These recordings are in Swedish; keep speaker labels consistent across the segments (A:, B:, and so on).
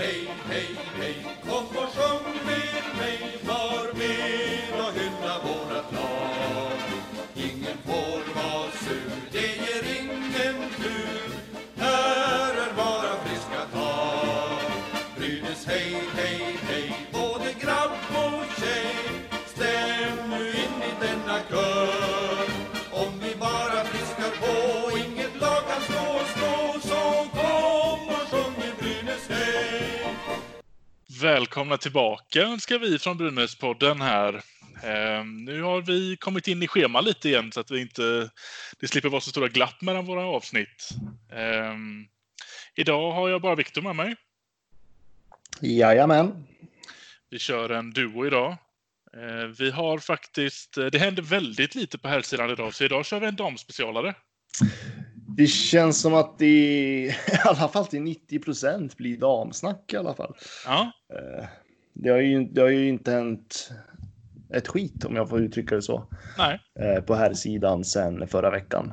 A: hey, hey, hey,
B: Välkomna tillbaka önskar vi från Brynäspodden här. Eh, nu har vi kommit in i schema lite igen så att vi inte, det slipper vara så stora glapp mellan våra avsnitt. Eh, idag har jag bara Viktor med mig.
C: Jajamän.
B: Vi kör en duo idag. Eh, vi har faktiskt, det händer väldigt lite på här sidan idag, så idag kör vi en damspecialare.
C: Det känns som att det i alla fall till 90 procent blir damsnack i alla fall.
B: Ja,
C: Eh, Det har, ju, det har ju inte hänt ett skit om jag får uttrycka det så
B: nej.
C: eh, på här sidan sen förra veckan.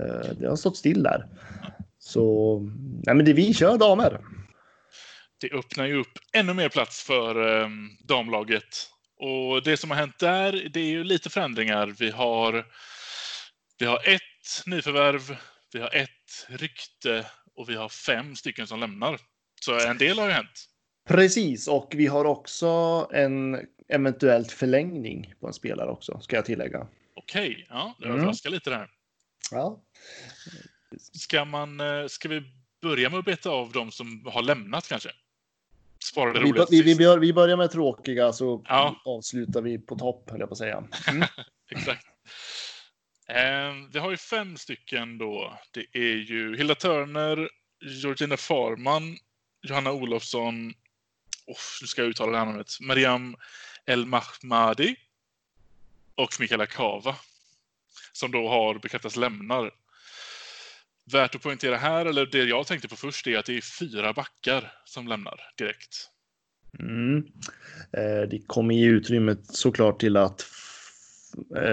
C: Eh, Det har stått still där. Så nej, men det vi kör damer.
B: Det öppnar ju upp ännu mer plats för eh, damlaget. Och det som har hänt där, det är ju lite förändringar. Vi har, vi har ett nyförvärv, vi har ett rykte och vi har fem stycken som lämnar. Så en del har ju hänt.
C: Precis, och vi har också en eventuellt förlängning på en spelare också, ska jag tillägga.
B: Okej, ja, det
C: Mm.
B: överraskar lite där.
C: Ja,
B: Ska, man, eh, ska vi börja med att beta av de som har lämnat kanske? Spara det
C: vi,
B: roligaste
C: vi, vi, vi börjar med tråkiga så
B: Ja.
C: avslutar vi på topp, höll jag på att säga.
B: Exakt. Ehm, vi har ju fem stycken då. Det är ju Hilda Törner, Georgina Farman, Johanna Olofsson, oh, nu ska jag uttala det här namnet, Mariam El Mahmadi och Mikaela Kava. Som då har bekräftats lämnar. Värt att poängtera här, eller det jag tänkte på först, är att det är fyra backar som lämnar direkt.
C: Mm. Eh, det kommer ge utrymmet såklart till att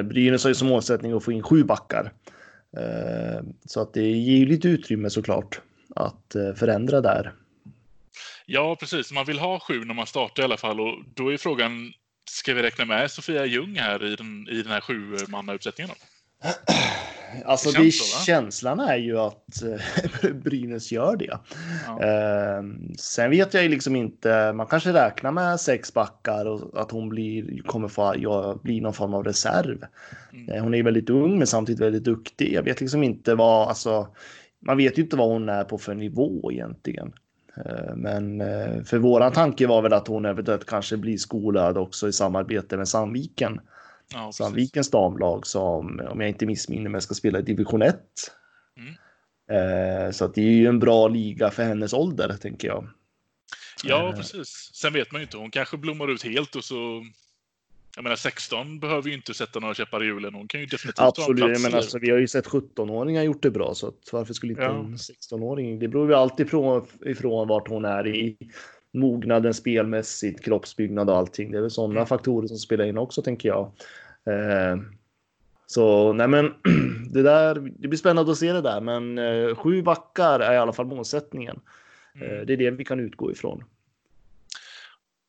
C: Brynäs har ju som målsättning att få in sju backar. Eh, Så att det ger ju lite utrymme såklart att eh, förändra där.
B: Ja, precis. Man vill ha sju när man startar i alla fall. Och då är frågan, ska vi räkna med Sofia Ljung här i den, i den här sjumannauppsättningen? då?
C: Alltså
B: Det
C: det
B: så,
C: känslan är ju att eh, Brynäs gör det.
B: Ja.
C: Eh, sen vet jag ju liksom inte, man kanske räknar med sex backar och att hon blir, kommer få ja, bli någon form av reserv.
B: Mm.
C: Eh, hon är ju väldigt ung men samtidigt väldigt duktig. Jag vet liksom inte vad, alltså, man vet ju inte vad hon är på för nivå egentligen. Eh, Men eh, för våran tanke var väl att hon eventuellt kanske blir skolad också i samarbete med Sandviken.
B: Ja.
C: Sandvikens damlag som, om jag inte missminner mig, ska spela i division 1.
B: Mm.
C: Eh, Så att det är ju en bra liga för hennes ålder, tänker jag.
B: Ja,
C: Eh.
B: precis. Sen vet man ju inte. Hon kanske blommar ut helt och så... Jag menar, 16 behöver ju inte sätta några käppar i hjulen. Hon kan ju definitivt ha en
C: Absolut,
B: plats.
C: men
B: där.
C: alltså, vi har ju sett 17-åringar gjort det bra, så varför skulle inte
B: Ja.
C: en 16-åring? Det beror ju alltid ifrån, ifrån vart hon är i mognaden spelmässigt, kroppsbyggnad och allting. Det är väl sådana
B: Mm.
C: faktorer som spelar in också, tänker jag. Eh, så nej, men det där. Det blir spännande att se det där, men eh, sju backar är i alla fall målsättningen.
B: Mm.
C: Eh, det är det vi kan utgå ifrån.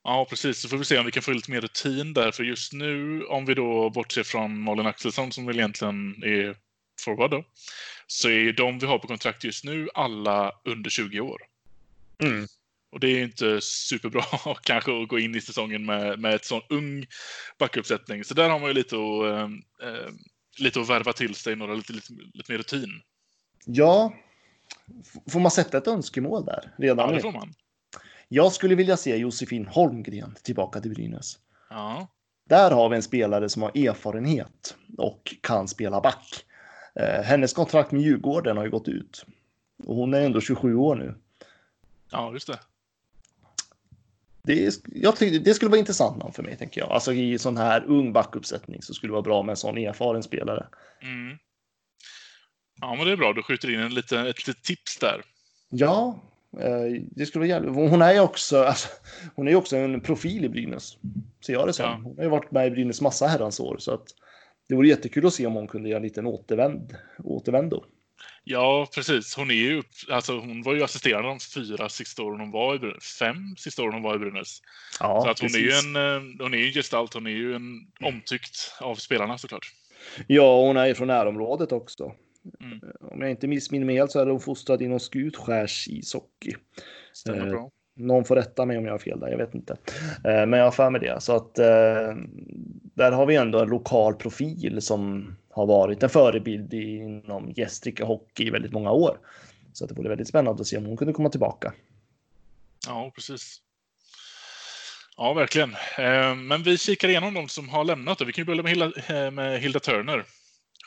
B: Ja, precis. Så får vi se om vi kan få lite mer rutin där. För just nu, om vi då bortser från Malin Axelsson som väl egentligen är forward då, så är de vi har på kontrakt just nu alla under 20 år.
C: Mm.
B: Och det är inte superbra kanske att gå in i säsongen med, med ett sån ung backuppsättning. Så där har man ju lite att, eh, lite att värva till sig, några lite, lite, lite mer rutin.
C: Ja, får man sätta ett önskemål där redan
B: Ja, det får man.
C: Jag skulle vilja se Josefin Holmgren tillbaka till Brynäs.
B: Ja,
C: Där har vi en spelare som har erfarenhet och kan spela back. Eh, hennes kontrakt med Djurgården har ju gått ut. Och hon är ändå 27 år nu.
B: ja just det.
C: Det, jag tycker, det skulle vara intressant namn för mig, tänker jag. Alltså i sån här ung backuppsättning så skulle det vara bra med en sån erfaren spelare.
B: Mm. Ja, men det är bra. Du skjuter in en lite, ett litet tips där.
C: Ja, eh, det skulle vara jävligt. Hon är ju också, alltså, hon är också en profil i Brynäs. Ser jag det som.
B: Ja.
C: Hon har ju varit med i Brynäs massa herrans år. Så att det vore jättekul att se om hon kunde göra en liten återvänd, återvändo.
B: Ja, precis. Hon är ju, alltså hon var ju assisterande de fyra sista åren hon var i Brynäs. Fem sista åren hon var i Brynäs.
C: Ja,
B: så att hon
C: precis.
B: är ju en, eh, hon är ju en gestalt, hon är ju en omtyckt av spelarna såklart.
C: Ja, hon är ju från närområdet också.
B: Mm.
C: Om jag inte missminner mig helt så är hon fostrad inom Skutskärs ishockey.
B: Stämmer
C: Eh,
B: bra.
C: Någon får rätta mig om jag har fel där, jag vet inte. Eh, Men jag har för mig det. Så att eh, där har vi ändå en lokal profil som har varit en förebild inom Gästrike Hockey i väldigt många år. Så att det vore väldigt spännande att se om hon kunde komma tillbaka.
B: Ja, precis. Ja, verkligen. Eh, Men vi kikar igenom de som har lämnat. Vi kan ju börja med Hilda, med Hilda Turner.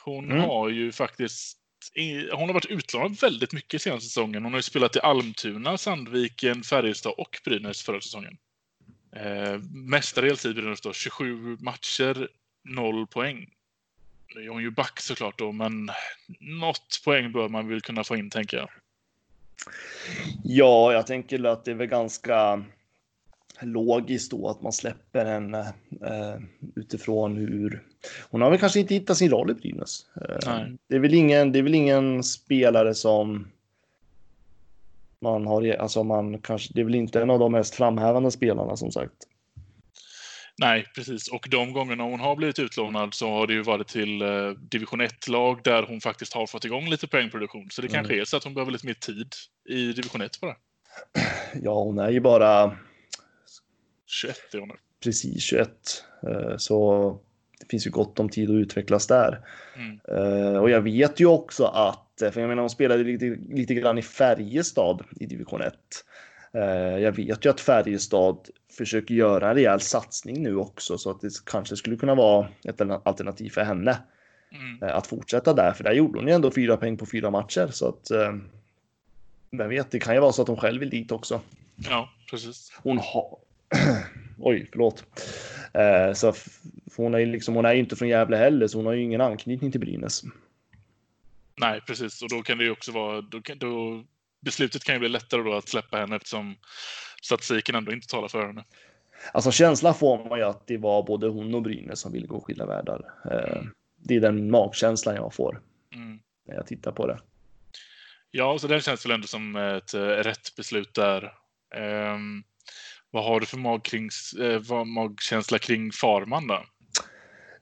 B: Hon
C: Mm.
B: har ju faktiskt hon har varit utlånad väldigt mycket senaste säsongen. Hon har ju spelat i Almtuna, Sandviken, Färjestad och Brynäs förra säsongen. Eh, mestadels i Brynäs då, 27 matcher, 0 poäng. Nu är hon ju back såklart då, men något poäng bör man väl kunna få in, tänker jag.
C: Ja, jag tänker att det är väl ganska logiskt då att man släpper henne eh, utifrån hur hon har väl kanske inte hittat sin roll i Brynäs. Eh, det är väl ingen. Det är väl ingen spelare som. Man har, alltså man kanske, det är väl inte en av de mest framhävande spelarna som sagt.
B: Nej, precis. Och de gångerna hon har blivit utlånad så har det ju varit till eh, division 1-lag där hon faktiskt har fått igång lite poängproduktion. Så det
C: Mm.
B: kanske är så att hon behöver lite mer tid i division 1 bara.
C: Ja, hon är ju bara
B: 21 är hon nu.
C: precis 21, eh, så det finns ju gott om tid att utvecklas där.
B: Mm.
C: Eh, och jag vet ju också att, eh, för jag menar hon spelade lite, lite grann i Färjestad i division 1. Eh, jag vet ju att Färjestad försöker göra en rejäl satsning nu också så att det kanske skulle kunna vara ett alternativ för henne
B: Mm.
C: att fortsätta där. För där gjorde hon ju ändå fyra poäng på fyra matcher så att vem vet, det kan ju vara så att hon själv vill dit också.
B: Ja, precis.
C: Hon har... Oj, förlåt. Eh, så hon är ju liksom, hon är inte från Gävle heller, så hon har ju ingen anknytning till Brynäs.
B: Nej, precis. Och då kan det ju också vara... Då kan, då, beslutet kan ju bli lättare då att släppa henne eftersom statistiken ändå inte talar för henne.
C: Alltså känslan får man ju att det var både hon och Brynäs som ville gå skilda världar. Eh, det är den magkänslan jag får
B: Mm.
C: när jag tittar på det.
B: Ja, så det känns väl ändå som ett eh, rätt beslut där. Ehm, vad har du för magkrings, eh, vad, magkänsla kring Farman då?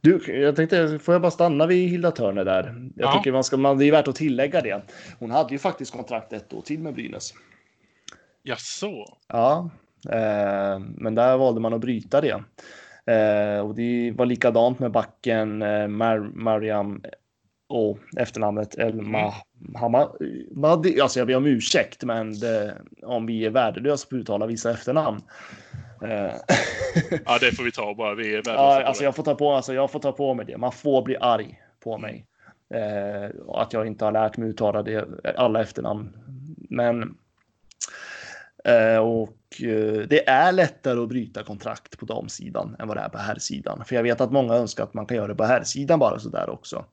C: Du, jag tänkte, får jag bara stanna vid Hilda Turner där? Jag
B: Ja.
C: tycker man ska, man, det är värt att tillägga det. Hon hade ju faktiskt kontrakt ett år till med Brynäs.
B: Ja, så.
C: Ja, eh, men där valde man att bryta det. Eh, och det var likadant med backen eh, Mar Mariam och efternamnet El
B: Mm.
C: Mahdi. Alltså jag ber om ursäkt, men det, om vi är värdelösa på att uttala vissa efternamn. Eh,
B: Ja, det får vi ta bara. Vi är värdelösa
C: ja, alltså jag får ta på, alltså jag får ta på mig det. Man får bli arg på mig. Eh, och att jag inte har lärt mig uttala det, alla efternamn. Men eh, och eh, det är lättare att bryta kontrakt på damsidan än vad det är på herrsidan. För jag vet att många önskar att man kan göra det på herrsidan bara så där också.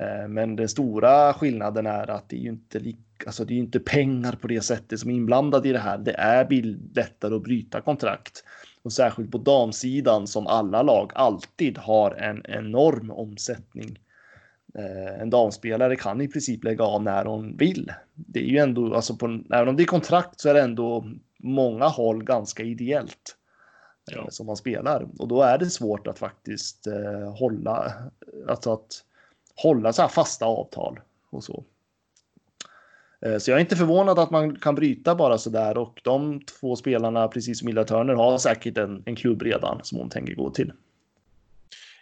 C: Eh, Men den stora skillnaden är att det är ju inte lik, alltså det är inte pengar på det sättet som är inblandade i det här. Det är lättare att bryta kontrakt och särskilt på damsidan som alla lag alltid har en enorm omsättning. Eh, En damspelare kan i princip lägga av när hon vill. Det är ju ändå, alltså på, även om det är kontrakt så är det ändå många håll ganska ideellt. eh,
B: Ja.
C: Som man spelar och då är det svårt att faktiskt hålla, alltså att hålla så här fasta avtal och så. Eh, så jag är inte förvånad att man kan bryta bara så där och de två spelarna, precis som Illa Turner, har säkert en, en klubb redan som hon tänker gå till.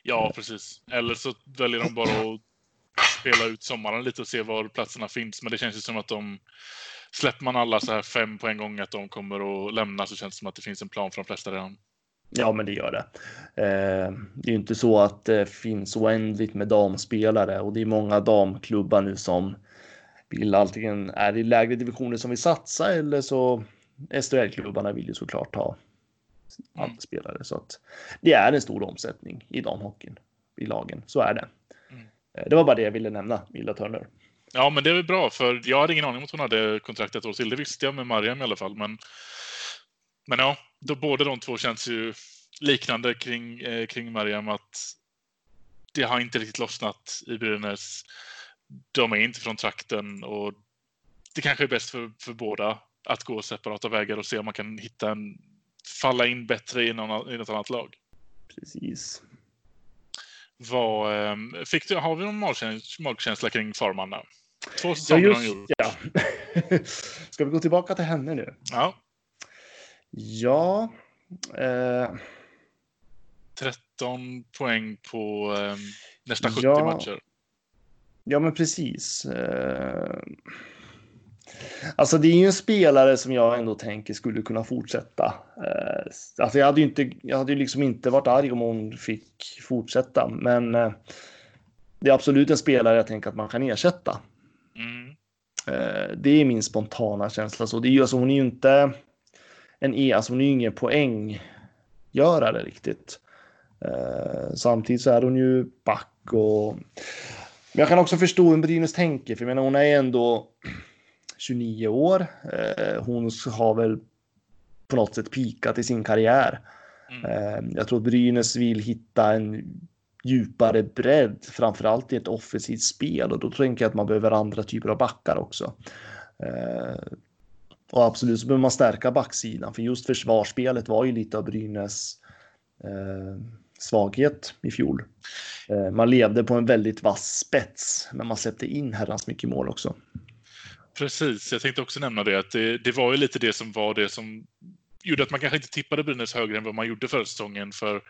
B: Ja, precis. Eller så väljer de bara att spela ut sommaren lite och se var platserna finns. Men det känns ju som att de släpper man alla så här fem på en gång att de kommer att lämna så känns det som att det finns en plan för de flesta redan.
C: Ja, men det gör det. Eh, det är ju inte så att det finns oändligt med damspelare och det är många damklubbar nu som vill antingen är i lägre divisioner som vill satsa eller så SHL-klubbarna vill ju såklart ha
B: Mm.
C: spelare så att det är en stor omsättning i damhockeyn i lagen. Så är det.
B: Mm.
C: Eh, Det var bara det jag ville nämna, Villa Turner.
B: Ja, men det är väl bra, för jag hade ingen aning om att hon hade kontrakt ett år till. Det visste jag med Mariam i alla fall. Men, men ja, då, båda de två känns ju liknande kring, eh, kring Mariam. Att det har inte riktigt lossnat i Brynäs. de är inte från trakten och det kanske är bäst för, för båda att gå separata vägar och se om man kan hitta en, falla in bättre i, någon, i något annat lag.
C: Precis.
B: Vad, ehm, fick du, har vi någon magkänsla, magkänsla kring Farman? Två
C: Ja,
B: säsonger har
C: just ja. Ska vi gå tillbaka till henne nu?
B: Ja,
C: Ja. Eh,
B: 13 poäng på ehm, nästan 70
C: Ja.
B: matcher.
C: ja, men precis. Eh, alltså, det är ju en spelare som jag ändå tänker skulle kunna fortsätta. Eh, alltså, jag hade ju inte, jag hade ju liksom inte varit arg om hon fick fortsätta, men eh, det är absolut en spelare jag tänker att man kan ersätta.
B: Mm.
C: Eh, det är min spontana känsla. Så det är ju, alltså, hon är ju inte en E, alltså hon är ju ingen poänggörare riktigt. Eh, samtidigt så är hon ju back och men jag kan också förstå hur Brynäs tänker, för jag menar hon är ändå 29 år. Eh, hon har väl på något sätt pikat i sin karriär.
B: Mm.
C: Eh, jag tror Brynäs vill hitta en djupare bredd, framförallt i ett offensivt spel och då tänker jag att man behöver andra typer av backar också. Och absolut så behöver man stärka backsidan, för just försvarsspelet var ju lite av Brynäs eh, svaghet i fjol. Eh, man levde på en väldigt vass spets, men man släppte in herrans mycket mål också.
B: Precis, jag tänkte också nämna det att det, det var ju lite det som var det som gjorde att man kanske inte tippade Brynäs högre än vad man gjorde förra säsongen. För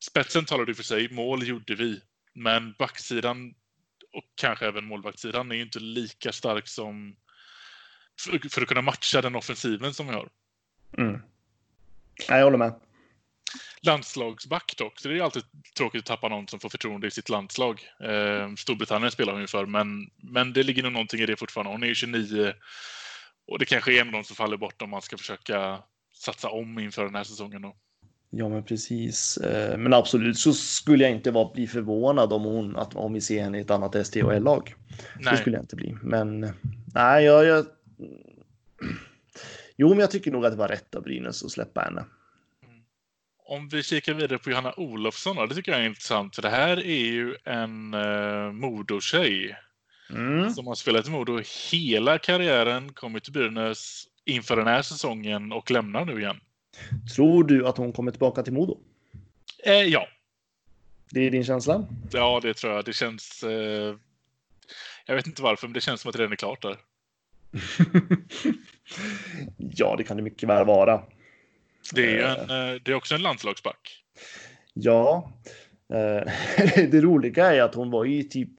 B: spetsen talade för sig, mål gjorde vi. Men backsidan och kanske även målvaktssidan är ju inte lika stark som för, för att kunna matcha den offensiven som vi har.
C: Mm. Jag håller med.
B: Landslagsback dock, så det är alltid tråkigt att tappa någon som får förtroende i sitt landslag. Eh, Storbritannien spelar hon ju för, men, men det ligger nog någonting i det fortfarande. Hon är ju 29 och det kanske är en av de som faller bort om man ska försöka satsa om inför den här säsongen. Då.
C: Ja, men precis. Eh, Men absolut så skulle jag inte vara, bli förvånad om hon, att om vi ser henne i ett annat STHL-lag. Det skulle jag inte bli. Men nej, jag, jag... Jo, men jag tycker nog att det var rätt av Brynäs att släppa henne.
B: om vi kikar vidare på Johanna Olofsson, då, det tycker jag är intressant. För det här är ju en uh, Modo-tjej
C: Mm.
B: som har spelat i Modo hela karriären, kommit till Brynäs inför den här säsongen och lämnar nu igen.
C: Tror du att hon kommer tillbaka till Modo?
B: Eh, ja,
C: Det är din känsla?
B: Ja, det tror jag. Det känns... Eh, jag vet inte varför, men det känns som att det redan är klart där.
C: ja, det kan det mycket väl vara.
B: Det är ju en, eh, det är också en landslagsback.
C: Ja, eh, det roliga är att hon var ju typ,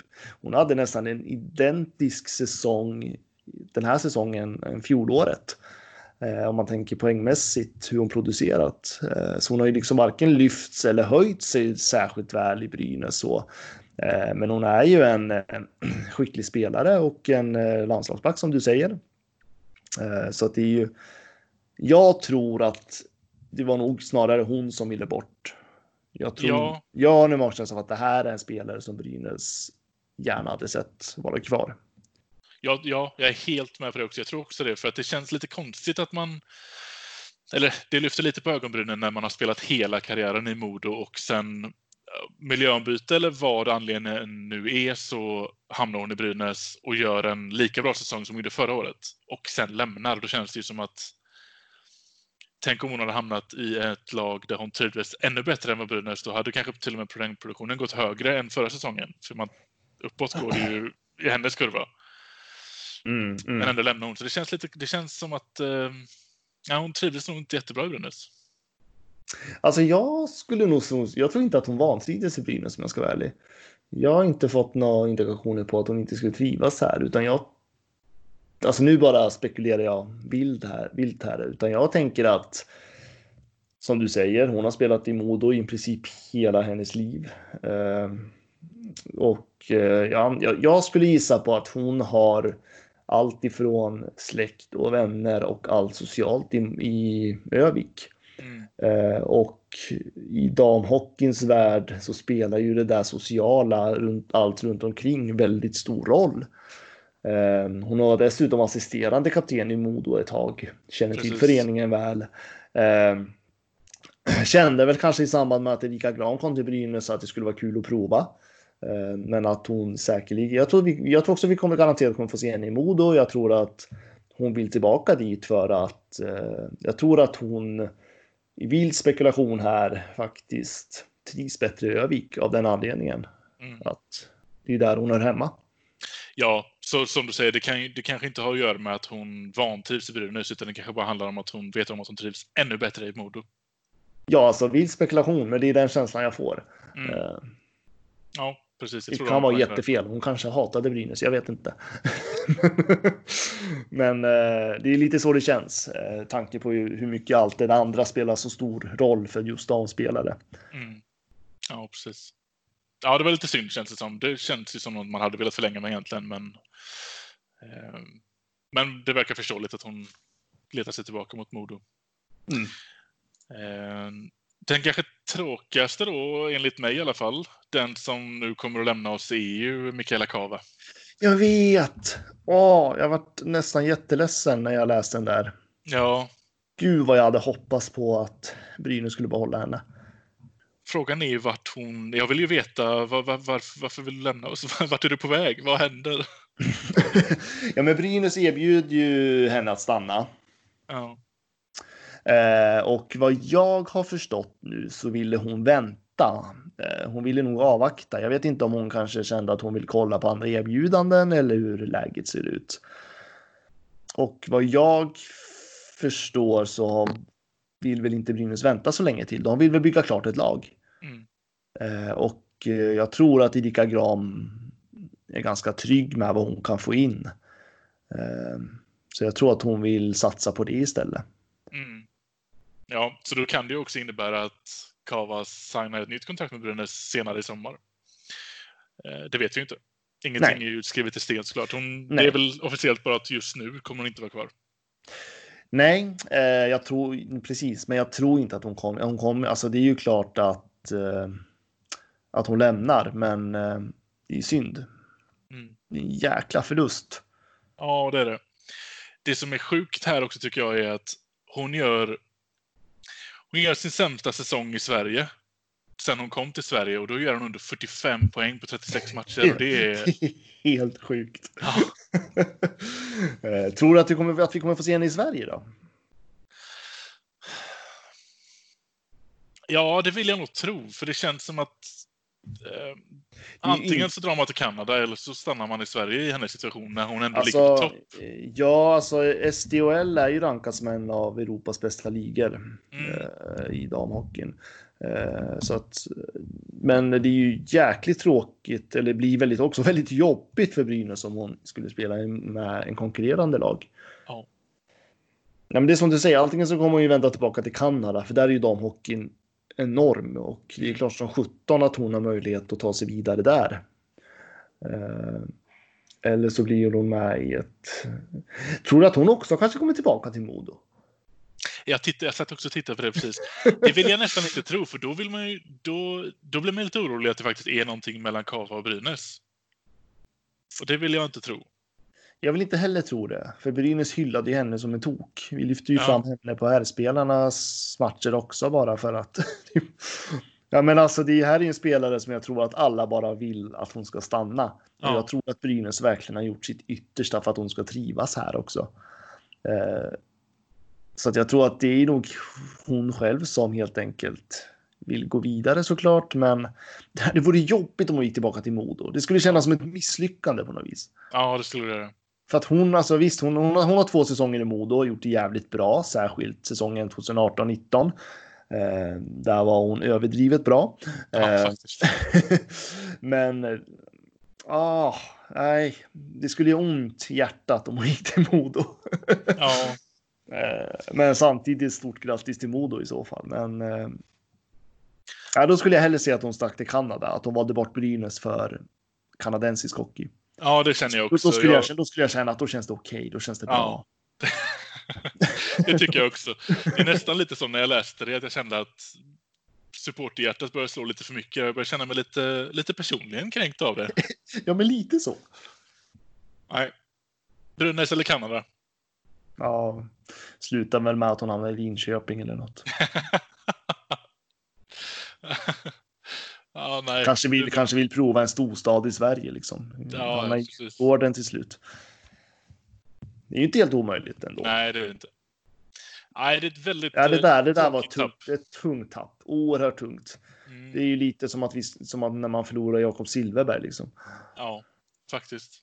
C: hon hade nästan en identisk säsong den här säsongen än fjolåret. Eh, om man tänker poängmässigt hur hon producerat. Eh, så hon har ju liksom varken lyfts eller höjt sig särskilt väl i Brynäs så. Eh, men hon är ju en, en skicklig spelare och en eh, landslagsback som du säger. Eh, så att det är ju. Jag tror att det var nog snarare hon som ville bort. Jag tror.
B: Ja.
C: Jag har nu magkänslan av att det här är en spelare som Brynäs gärna hade sett vara kvar.
B: Ja, ja, jag är helt med på det också. Jag tror också det, för att det känns lite konstigt att man... Eller det lyfter lite på ögonbrynen när man har spelat hela karriären i Modo och sen eh, miljöombyte eller vad anledningen nu är så hamnar hon i Brynäs och gör en lika bra säsong som hon gjorde förra året och sen lämnar. Då känns det ju som att Tänk om hon hade hamnat i ett lag där hon trivdes ännu bättre än vad Brynäs. Då hade kanske till och med poängproduktionen gått högre än förra säsongen. För man, uppåt går det ju i hennes kurva.
C: Mm, mm.
B: Men ändå lämnar hon. Så det känns, lite, det känns som att eh, ja, hon trivdes nog inte jättebra i Brynäs.
C: Alltså jag skulle nog jag tror inte att hon vantrivdes i Brynäs om jag ska vara ärlig. Jag har inte fått några indikationer på att hon inte skulle trivas här utan jag Alltså nu bara spekulerar jag vilt här, vilt här utan jag tänker att som du säger, hon har spelat i Modo i princip hela hennes liv. Eh, och eh, ja, jag, jag skulle gissa på att hon har allt ifrån släkt och vänner och allt socialt i, i Övik.
B: Mm.
C: Eh, och i damhockeyns värld så spelar ju det där sociala runt allt runt omkring väldigt stor roll. Eh, hon har dessutom assisterande kapten i Modo ett tag, känner till
B: Precis.
C: föreningen väl. Eh, kände väl kanske i samband med att Erika Gran kom till Brynäs att det skulle vara kul att prova. Men att hon säkerligen, jag tror, vi, jag tror också vi kommer garanterat kommer få se henne i Modo. Jag tror att hon vill tillbaka dit för att jag tror att hon vild spekulation här faktiskt trivs bättre i Övik av den anledningen. Mm. Att det är där hon är hemma.
B: Ja, så som du säger, det, kan, det kanske inte har att göra med att hon vantrivs i Brynäs, utan det kanske bara handlar om att hon vet om att hon trivs ännu bättre i Modo.
C: Ja, alltså vild spekulation, men det är den känslan jag får. Mm. Uh,
B: ja, precis.
C: det kan vara jättefel. Hon kanske hatade Brynäs, jag vet inte. men uh, det är lite så det känns, uh, tanke på hur mycket allt det andra spelar så stor roll för just damspelare.
B: Mm. Ja, precis. Ja, det var lite synd känns det som. Det känns ju som att man hade velat förlänga med egentligen, men. Eh, men det verkar förståeligt att hon letar sig tillbaka mot Modo. Mm. Den kanske tråkigaste då, enligt mig i alla fall, den som nu kommer att lämna oss är ju Mikaela Kava.
C: Jag vet! Åh, jag varit nästan jätteledsen när jag läste den där.
B: Ja.
C: Gud vad jag hade hoppats på att Brynäs skulle behålla henne.
B: Frågan är ju vart hon... Jag vill ju veta var, var, varför, varför vill du lämna oss? Vart är du på väg? Vad händer?
C: ja, men Brynäs erbjuder ju henne att stanna.
B: Ja.
C: Eh, och vad jag har förstått nu så ville hon vänta. Eh, hon ville nog avvakta. Jag vet inte om hon kanske kände att hon vill kolla på andra erbjudanden eller hur läget ser ut. Och vad jag förstår så vill väl inte Brynäs vänta så länge till. De vill väl bygga klart ett lag. Mm. Eh, och eh, jag tror att Erika Gram är ganska trygg med vad hon kan få in. Eh, så jag tror att hon vill satsa på det istället.
B: Mm. Ja, så då kan det också innebära att Kava signar ett nytt kontrakt med Brynäs senare i sommar. Eh, det vet vi inte. Ingenting Nej. är ju skrivet i sten såklart. Hon, det är väl officiellt bara att just nu kommer hon inte vara kvar.
C: Nej, eh, jag tror precis, men jag tror inte att hon kommer. Hon kommer. Alltså, det är ju klart att eh, att hon lämnar, men eh, det är synd. Mm. Det är en jäkla förlust.
B: Ja, det är det. Det som är sjukt här också tycker jag är att hon gör. Hon gör sin sämsta säsong i Sverige sen hon kom till Sverige och då gör hon under 45 poäng på 36 matcher. Och det är
C: helt sjukt. Ja. Eh, tror du att vi, kommer, att vi kommer få se henne i Sverige då?
B: Ja, det vill jag nog tro, för det känns som att eh, antingen så drar man till Kanada eller så stannar man i Sverige i hennes situation när hon ändå alltså, ligger på topp.
C: Ja, alltså SDHL är ju rankad som en av Europas bästa ligor mm. eh, i damhockeyn. Eh, så att, men det är ju jäkligt tråkigt, eller blir väldigt, också väldigt jobbigt för Brynäs om hon skulle spela med en konkurrerande lag.
B: Ja.
C: Nej, men det är som du säger, antingen så kommer hon ju vända tillbaka till Kanada, för där är ju damhockeyn enorm och det är klart som 17 att hon har möjlighet att ta sig vidare där. Eh, eller så blir hon med i ett... Tror du att hon också kanske kommer tillbaka till Modo?
B: Jag, tittade, jag satt också och tittade på det precis. Det vill jag nästan inte tro, för då, vill man ju, då, då blir man lite orolig att det faktiskt är någonting mellan Kava och Brynäs. Och det vill jag inte tro.
C: Jag vill inte heller tro det, för Brynäs hyllade ju henne som en tok. Vi lyfte ju ja. fram henne på herrspelarnas matcher också bara för att. ja, men alltså det här är ju en spelare som jag tror att alla bara vill att hon ska stanna. Ja. Jag tror att Brynäs verkligen har gjort sitt yttersta för att hon ska trivas här också. Eh, så att jag tror att det är nog hon själv som helt enkelt vill gå vidare såklart, men det vore jobbigt om hon gick tillbaka till Modo. Det skulle kännas som ett misslyckande på något vis.
B: Ja, det skulle det.
C: För att hon, alltså visst, hon, hon, hon har två säsonger i Modo och gjort det jävligt bra, särskilt säsongen 2018-19. Eh, där var hon överdrivet bra.
B: Ja, eh,
C: men, ah, nej, det skulle göra ont i hjärtat om hon gick till Modo.
B: ja.
C: Eh, men samtidigt stort grattis till Modo i så fall. Men eh, ja, då skulle jag hellre se att hon stack till Kanada, att hon valde bort Brynäs för kanadensisk hockey.
B: Ja, det känner jag också.
C: Då skulle jag, jag då skulle jag känna att då känns det okej, okay, då känns det bra. Ja.
B: det tycker jag också. Det är nästan lite som när jag läste det, att jag kände att supporterhjärtat började slå lite för mycket. Jag började känna mig lite, lite personligen kränkt av det.
C: ja, men lite så.
B: Nej. Brynäs eller Kanada?
C: Ja, slutar väl med att hon hamnar i Linköping eller något.
B: Ja, nej.
C: Kanske vill, kanske vill prova en storstad i Sverige liksom.
B: Ja,
C: Han
B: precis.
C: orden till slut. Det är ju inte helt omöjligt ändå.
B: Nej, det är det inte. Nej, det är ett väldigt...
C: Ja, det där, det där
B: eh,
C: var tungt. ett tungt tapp. Oerhört tungt.
B: Mm,
C: Det är ju lite som att, vi, som att när man förlorar Jakob Silverberg liksom.
B: Ja, faktiskt.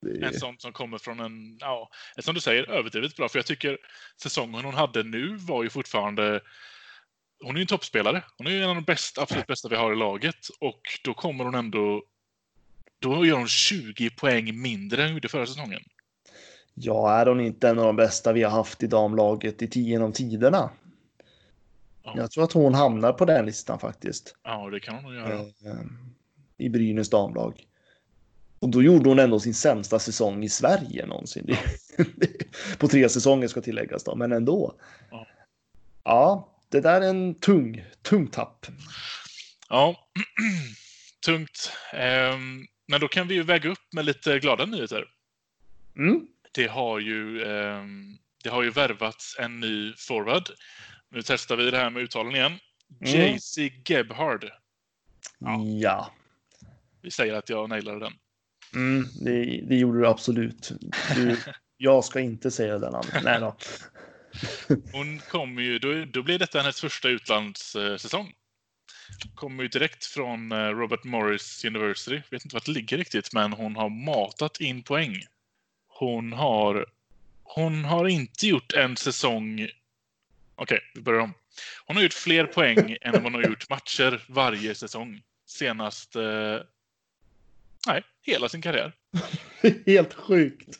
C: Det
B: En sån som kommer från en, ja, som du säger, överdrivet bra. För jag tycker säsongen hon hade nu var ju fortfarande... Hon är ju en toppspelare. Hon är en av de bästa, absolut bästa vi har i laget. Och då kommer hon ändå... Då gör hon 20 poäng mindre än hon gjorde förra säsongen.
C: ja, är hon inte en av de bästa vi har haft i damlaget i tio genom tiderna?
B: Ja.
C: Jag tror att hon hamnar på den listan faktiskt.
B: Ja, det kan hon nog göra.
C: Eh, I Brynäs damlag. Och då gjorde hon ändå sin sämsta säsong i Sverige någonsin. på tre säsonger ska tilläggas då, men ändå.
B: Ja.
C: Ja, det där är en tung, tung tapp.
B: Ja, tungt. Ehm, men då kan vi ju väga upp med lite glada nyheter.
C: Mm.
B: Det har ju, ehm, det har ju värvats en ny forward. Nu testar vi det här med uttalen igen.
C: Mm.
B: JC Gebhard. Ja.
C: Ja,
B: Vi säger att jag nailade den.
C: mm, det, det gjorde du absolut. Du, jag ska inte säga den namnet. Nej då.
B: Hon kommer ju, då, då blir detta hennes första utlandssäsong. Kommer ju direkt från eh, Robert Morris University. Vet inte vart det ligger riktigt, men hon har matat in poäng. Hon har, hon har inte gjort en säsong... Okej, vi börjar om. Hon har gjort fler poäng än hon har gjort matcher varje säsong. Senast... Eh, nej, hela sin karriär.
C: Helt sjukt.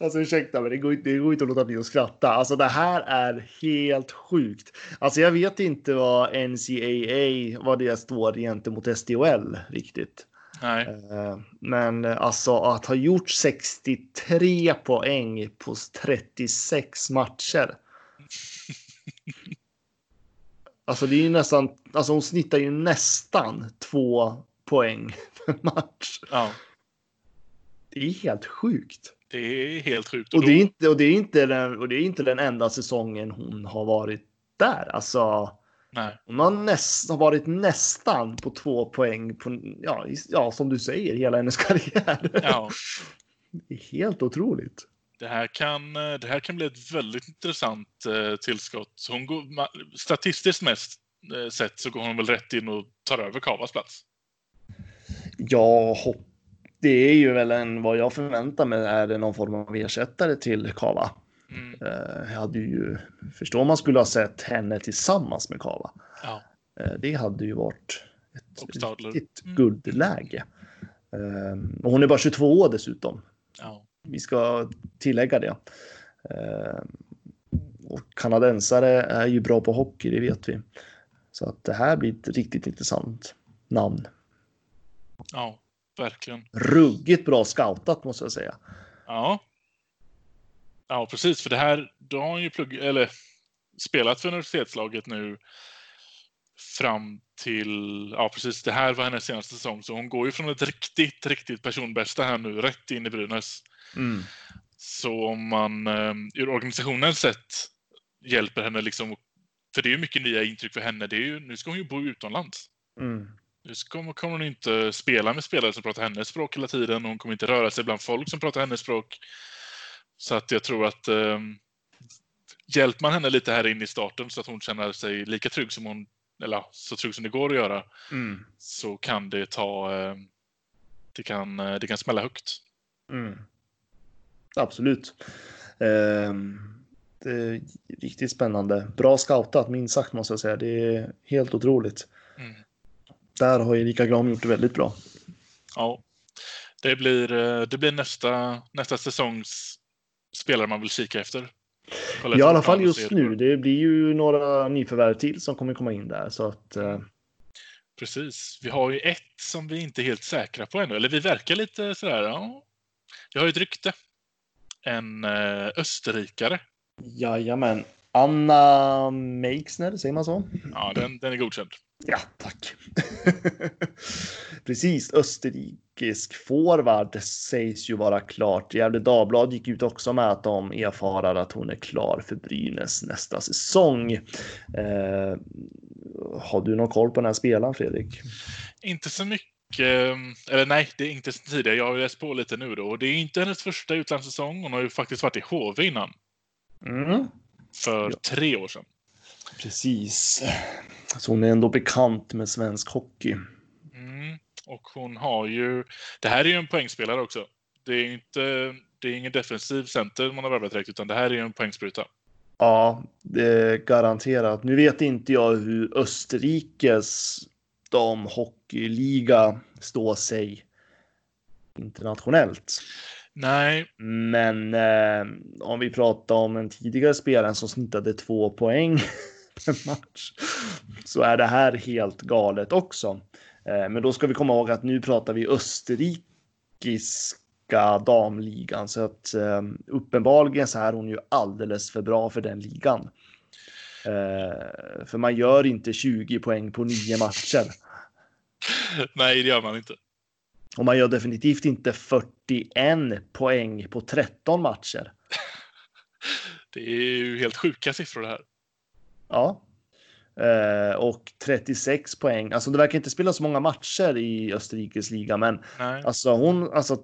C: Alltså ursäkta, men det går, inte- det går inte att låta bli att skratta. Alltså det här är helt sjukt. Alltså jag vet inte vad NCAA, vad det står gentemot SDHL riktigt.
B: Nej,
C: Eh, Men alltså att ha gjort 63 poäng på 36 matcher. Alltså det är ju nästan, alltså hon snittar ju nästan två poäng per match.
B: ja,
C: Det är helt sjukt.
B: Det är helt sjukt.
C: Och
B: då-
C: det är inte, och det är inte, den, och det är inte den enda säsongen hon har varit där. Alltså,
B: nej.
C: hon har, näst, har varit nästan på två poäng på, ja, ja, som du säger, hela hennes karriär.
B: Ja.
C: Det är helt otroligt.
B: Det här kan, det här kan bli ett väldigt intressant eh, tillskott. Hon går, statistiskt mest eh, sett så går hon väl rätt in och tar över Kavas plats.
C: Jag hopp, det är ju väl en, vad jag förväntar mig är det någon form av ersättare till Kava.
B: Mm,
C: Eh, Jag hade ju, förstår man skulle ha sett henne tillsammans med Kava.
B: ja.
C: Eh, Det hade ju varit ett riktigt
B: Mm.
C: guldläge. Eh, Och hon är bara 22 år dessutom.
B: ja.
C: Vi ska tillägga det. Och kanadensare är ju bra på hockey, det vet vi. Så att det här blir ett riktigt intressant namn.
B: Ja, verkligen.
C: Ruggigt bra scoutat måste jag säga.
B: Ja. Ja, precis. För det här, då har hon ju plugg, eller, spelat för universitetslaget nu fram till, ja precis, det här var hennes senaste säsong. Så hon går ju från ett riktigt, riktigt personbästa här nu, rätt in i Brynäs.
C: Mm.
B: Så om man eh, ur organisationens sätt hjälper henne liksom, för det är ju mycket nya intryck för henne. Det är ju, nu ska hon ju bo utomlands.
C: Mm.
B: Nu kommer hon inte spela med spelare som pratar hennes språk hela tiden. Hon kommer inte röra sig bland folk som pratar hennes språk. Så att jag tror att eh, hjälper man henne lite här inne i starten så att hon känner sig lika trygg som hon, eller så trygg som det går att göra,
C: Mm.
B: så kan det ta, eh, det kan, eh, det kan smälla högt.
C: Mm. Absolut. Ehm, det är riktigt spännande. Bra scoutat, minst sagt måste jag säga. Det är helt otroligt.
B: Mm.
C: Där har Erika Gram gjort det väldigt bra.
B: Ja, det blir, eh, det blir nästa, nästa säsongs spelare man vill kika efter. Kolla
C: I alla fall just nu. Det blir ju några nyförvärv till som kommer komma in där. Så att, eh,
B: Precis. Vi har ju ett som vi inte är helt säkra på ännu. Eller vi verkar lite sådär, ja. Vi har ju ett rykte. En eh, österrikare.
C: jajamän. Anna Meixner, säger man så?
B: Ja, den, den är godkänd.
C: Ja, tack. Precis, österrikisk forward sägs ju vara klart. Gefle Dagblad gick ut också med att de erfarar att hon är klar för Brynäs nästa säsong. Eh, har du någon koll på den här spelaren, Fredrik?
B: Inte så mycket. Eller nej, det är inte så tidigare. Jag har läst på lite nu då. Det är inte hennes första utlandssäsong. Hon har ju faktiskt varit i HV innan.
C: Mm.
B: För
C: Ja.
B: tre år sedan.
C: Precis. Så hon är ändå bekant med svensk hockey.
B: Mm. Och hon har ju... Det här är ju en poängspelare också. Det är inte... Det är ingen defensiv center man har värvat direkt, utan det här är ju en poängspruta.
C: Ja, det är garanterat. Nu vet inte jag hur Österrikes damhockeyliga står sig internationellt.
B: Nej,
C: Men eh, om vi pratar om en tidigare spelare som snittade två poäng per match så är det här helt galet också. Eh, men då ska vi komma ihåg att nu pratar vi österrikiska damligan så att eh, uppenbarligen så är hon ju alldeles för bra för den ligan. Eh, för man gör inte 20 poäng på nio matcher.
B: nej det gör man inte.
C: Och man gör definitivt inte 41 poäng på 13 matcher.
B: Det är ju helt sjuka siffror det här.
C: Ja. Eh, och 36 poäng. Alltså det verkar inte spela så många matcher i Österrikes liga, men
B: Nej.
C: alltså hon, alltså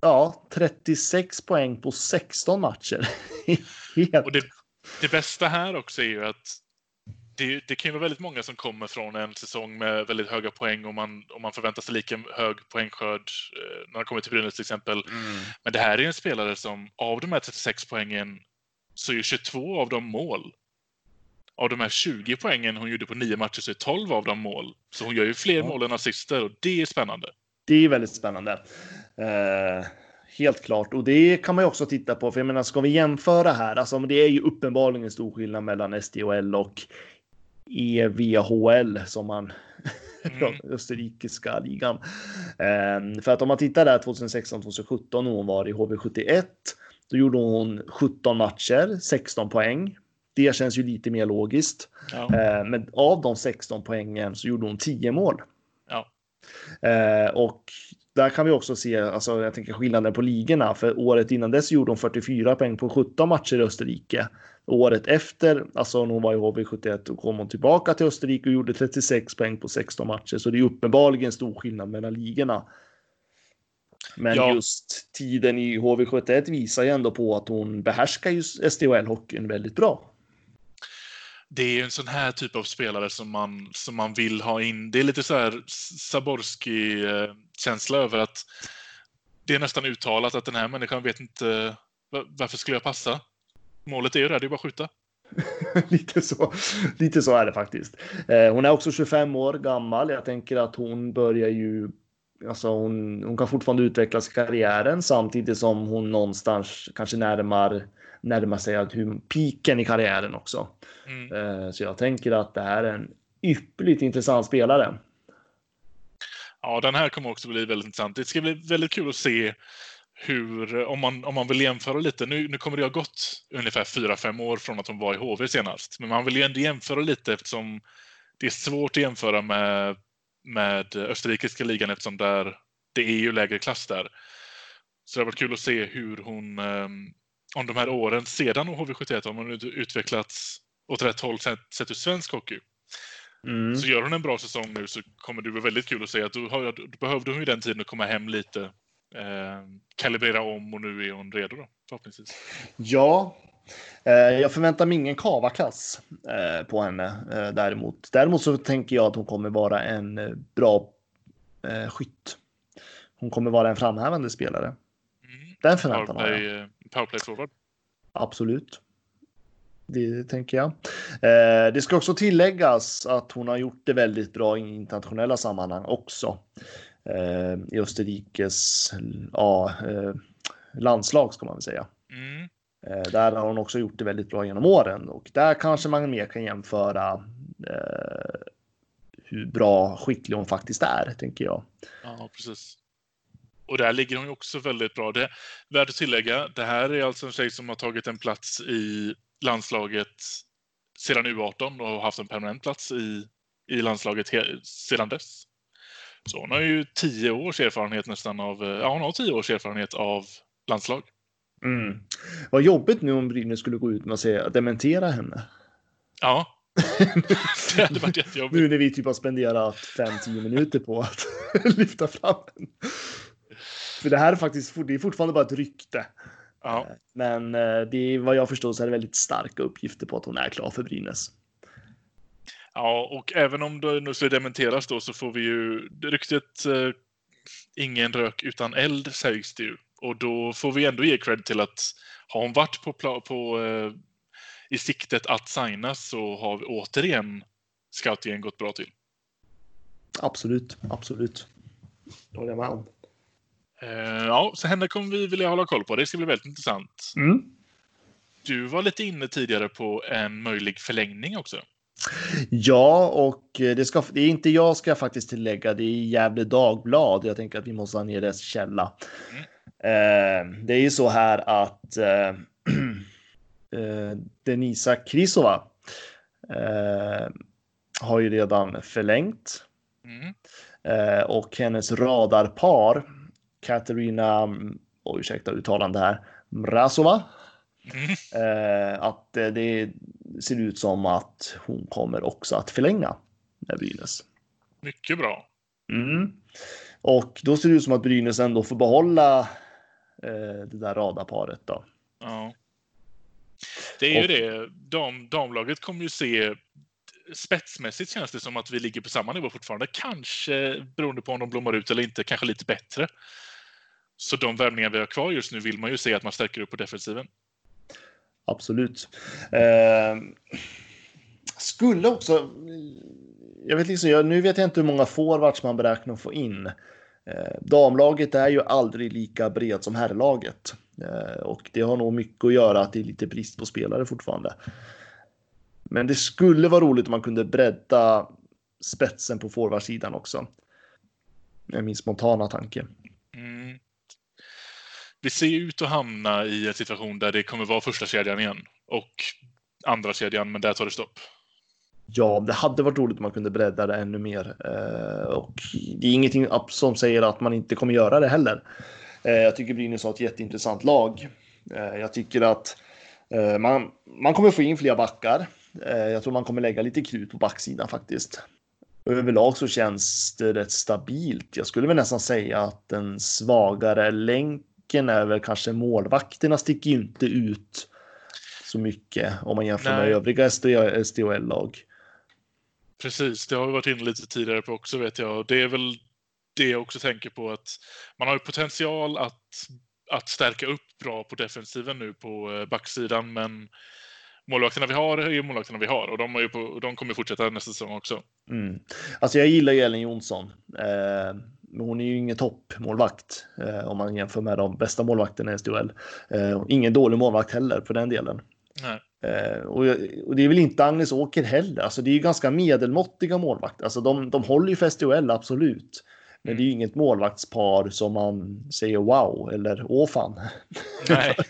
C: ja, 36 poäng på 16 matcher.
B: Och det, det bästa här också är ju att det, det kan ju vara väldigt många som kommer från en säsong med väldigt höga poäng och man, och man förväntar sig lika hög poängskörd eh, när man kommer till Brynäs till exempel.
C: Mm.
B: Men det här är en spelare som av de här 36 poängen så är 22 av dem mål. Av de här 20 poängen hon gjorde på nio matcher så är 12 av dem mål. Så hon gör ju fler mål än assister och det är spännande.
C: Det är väldigt spännande. Eh, helt klart. Och det kan man ju också titta på. För jag menar, ska vi jämföra här? Alltså, det är ju uppenbarligen en stor skillnad mellan SDHL och EVHL som man
B: Mm.
C: österrikiska ligan. Eh, för att om man tittar där 2016-2017 när hon var i HV71, då gjorde hon 17 matcher, 16 poäng. Det känns ju lite mer logiskt.
B: Ja.
C: Eh, men av de 16 poängen så gjorde hon 10 mål.
B: Ja.
C: Eh, och där kan vi också se, alltså jag tänker skillnaden på ligorna. För året innan dess gjorde hon 44 poäng på 17 matcher i Österrike. Året efter, alltså när hon var i HV71, då kom hon tillbaka till Österrike och gjorde 36 poäng på 16 matcher. Så det är uppenbarligen stor skillnad mellan ligorna. Men
B: Ja.
C: just tiden i HV71 visar ju ändå på att hon behärskar just SDHL-hockeyn väldigt bra
B: det är ju en sån här typ av spelare som man, som man vill ha in. Det är lite så här Saborski-känsla eh, över att det är nästan uttalat att den här människan vet inte varför skulle jag passa? Målet är ju där, det är bara att skjuta.
C: lite, så, lite så är det faktiskt. Eh, hon är också 25 år gammal. Jag tänker att hon börjar ju... Alltså hon, hon kan fortfarande utvecklas i karriären samtidigt som hon någonstans kanske närmar, närmar sig att hur, piken i karriären också.
B: Mm.
C: Eh, så jag tänker att det här är en ypperligt intressant spelare.
B: Ja, den här kommer också bli väldigt intressant. Det ska bli väldigt kul att se hur, om man, om man vill jämföra lite, nu, nu kommer det ha gått ungefär 4-5 år från att hon var i HV senast, men man vill ju ändå jämföra lite eftersom det är svårt att jämföra med, med österrikiska ligan eftersom där, det är ju lägre klass där. Så det har varit kul att se hur hon, eh, om de här åren sedan HV71, om hon ut- utvecklats åt rätt håll sett, ur svensk hockey.
C: Mm.
B: Så gör hon en bra säsong nu så kommer det bli väldigt kul att se att då, har, då behövde hon ju den tiden att komma hem lite, eh, kalibrera om och nu är hon redo då, förhoppningsvis.
C: Ja, eh, jag förväntar mig ingen kavaklass eh, på henne eh, däremot. Däremot så tänker jag att hon kommer vara en eh, bra eh, skytt. Hon kommer vara en framhävande spelare.
B: Mm.
C: Den förväntan har jag.
B: Powerplay, eh, powerplay forward.
C: Absolut. Det tänker jag. Eh, det ska också tilläggas att hon har gjort det väldigt bra i internationella sammanhang också. Eh, I Österrikes ja, eh, landslag ska man väl säga.
B: Mm.
C: Eh, där har hon också gjort det väldigt bra genom åren och där kanske man mer kan jämföra eh, hur bra skicklig hon faktiskt är, tänker jag.
B: Ja, precis. Och där ligger hon ju också väldigt bra. Det värt att tillägga, det här är alltså en tjej som har tagit en plats i landslaget sedan U18 och har haft en permanent plats i, i landslaget sedan dess. Så hon har ju tio års erfarenhet nästan av, ja hon har tio års erfarenhet av landslag.
C: Mm. Vad jobbigt nu om Brynäs skulle gå ut med att säga dementera henne.
B: Ja, Det hade varit jättejobbigt.
C: nu när vi typ har spenderat 5-10 minuter på att lyfta fram den. För det här är faktiskt det är fortfarande bara ett rykte.
B: Ja,
C: Men eh, det är vad jag förstår så är det väldigt starka uppgifter på att hon är klar för Brynäs.
B: ja, och även om det nu skulle dementeras då så får vi ju ryktet eh, ingen rök utan eld sägs det ju. Och då får vi ändå ge cred till att har hon varit på, på eh, i siktet att signas så har vi återigen scoutingen gått bra till.
C: Absolut, absolut. Det håller jag med om.
B: Eh, ja, så henne kommer vi vilja hålla koll på. Det ska bli väldigt intressant.
C: Mm.
B: Du var lite inne tidigare på en möjlig förlängning också.
C: Ja, och eh, det, ska, det är inte jag ska jag faktiskt tillägga. Det är Gävle Dagblad. Jag tänker att vi måste ha ner dess källa.
B: Mm.
C: Eh, det är ju så här att eh, eh, Denisa Krisova eh, har ju redan förlängt
B: Mm.
C: och hennes radarpar Katarina, oj, ursäkta uttalande här, Mrazova.
B: Mm.
C: Eh, att eh, det ser ut som att hon kommer också att förlänga med Brynäs.
B: Mycket bra.
C: Mm. Och då ser det ut som att Brynäs ändå får behålla eh, det där radarparet då.
B: Ja. Det är
C: Och-
B: ju det. Dam, damlaget kommer ju se spetsmässigt känns det som att vi ligger på samma nivå fortfarande. Kanske beroende på om de blommar ut eller inte, kanske lite bättre. Så de värvningar vi har kvar just nu vill man ju se att man stärker upp på defensiven.
C: Absolut. Eh, skulle också. Jag vet liksom, jag, nu vet jag inte hur många forwards man beräknar få in. Eh, damlaget är ju aldrig lika bred som herrlaget eh, och det har nog mycket att göra att det är lite brist på spelare fortfarande. Men det skulle vara roligt om man kunde bredda spetsen på forwardsidan också. Är min spontana tanke.
B: Mm. Vi ser ut att hamna i en situation där det kommer vara första kedjan igen och andra kedjan, men där tar det stopp.
C: Ja, det hade varit roligt om man kunde bredda det ännu mer. Eh, och det är ingenting som säger att man inte kommer göra det heller. Eh, jag tycker Brynäs har ett jätteintressant lag. Eh, jag tycker att eh, man, man kommer få in fler backar. Eh, jag tror man kommer lägga lite krut på backsidan faktiskt. Överlag så känns det rätt stabilt. Jag skulle väl nästan säga att den svagare länken är väl kanske målvakterna sticker ju inte ut så mycket om man jämför med
B: Nej.
C: övriga SDHL-lag.
B: Precis, det har vi varit inne lite tidigare på också vet jag. Det är väl det jag också tänker på att man har ju potential att, att stärka upp bra på defensiven nu på eh, backsidan, men målvakterna vi har är ju målvakterna vi har och de, har på, de kommer fortsätta nästa säsong också.
C: Mm. Alltså jag gillar ju Ellen Jonsson. Eh, men hon är ju ingen toppmålvakt eh, om man jämför med de bästa målvakterna i SDHL. Eh, ingen dålig målvakt heller på den delen. Eh, och, och det är väl inte Agnes Åker heller. Alltså det är ju ganska medelmåttiga målvakter. Alltså de, de håller ju för SDHL, absolut. Men det är ju inget målvaktspar som man säger wow eller åh fan.
B: Nej.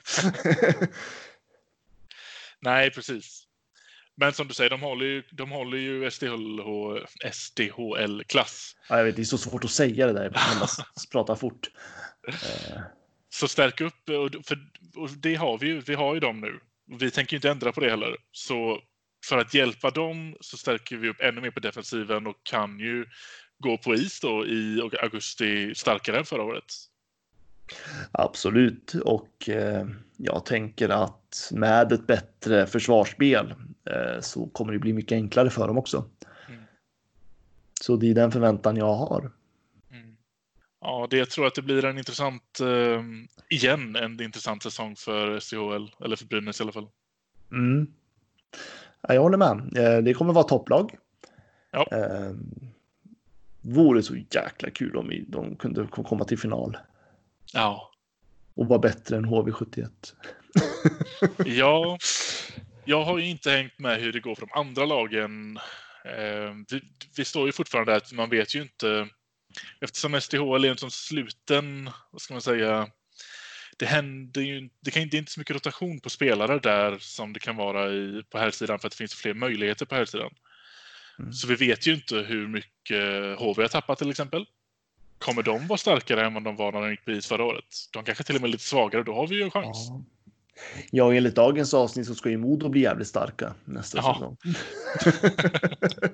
B: Nej, precis. Men som du säger, de håller ju, de håller ju SDHL, SDHL-klass.
C: ja, jag vet, det är så svårt att säga det där. Man prata fort.
B: Så stärk upp, för, och det har vi ju. Vi har ju dem nu. Vi tänker ju inte ändra på det heller. Så för att hjälpa dem så stärker vi upp ännu mer på defensiven och kan ju gå på is då i augusti starkare än förra året.
C: Absolut, och eh, jag tänker att med ett bättre försvarsspel så kommer det bli mycket enklare för dem också.
B: Mm.
C: Så det är den förväntan jag har.
B: Mm. Ja, det jag tror att det blir en intressant, eh, igen, en intressant säsong för SDHL, eller för Brynäs i alla fall.
C: Mm. Ja, jag håller med. Eh, det kommer vara topplag.
B: Ja.
C: Eh, vore så jäkla kul om de kunde komma till final
B: Ja,
C: och vara bättre än HV71.
B: Ja, jag har ju inte hängt med hur det går för de andra lagen. Eh, vi, står ju fortfarande där att man vet ju inte. Eftersom SDHL är en sån sluten, vad ska man säga, det händer ju det, kan, det är inte så mycket rotation på spelare där som det kan vara i, på här sidan för att det finns fler möjligheter på här sidan.
C: Mm.
B: Så vi vet ju inte hur mycket HV har tappat till exempel. Kommer de vara starkare än vad de var när de gick på is förra året? De kanske till och med är lite svagare, då har vi ju en chans.
C: Ja. Ja, enligt dagens avsnitt så ska ju Modo bli jävligt starka nästa
B: Ja.
C: säsong.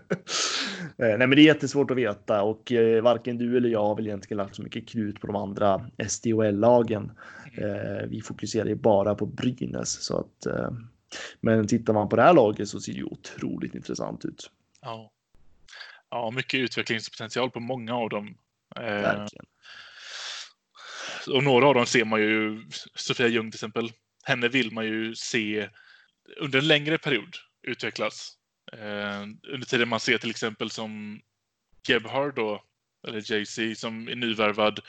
C: Eh, Nej, men det är jättesvårt att veta och eh, varken du eller jag har väl egentligen lagt så mycket krut på de andra SDHL-lagen. Eh, vi fokuserar ju bara på Brynäs så att. Men tittar man på det här laget så ser det ju otroligt intressant ut.
B: Ja. ja, mycket utvecklingspotential på många av dem.
C: Verkligen.
B: och några av dem ser man ju, Sofia Ljung till exempel, henne vill man ju se under en längre period utvecklas. Eh, under tiden man ser till exempel som Gebhard då, eller JC som är nyvärvad.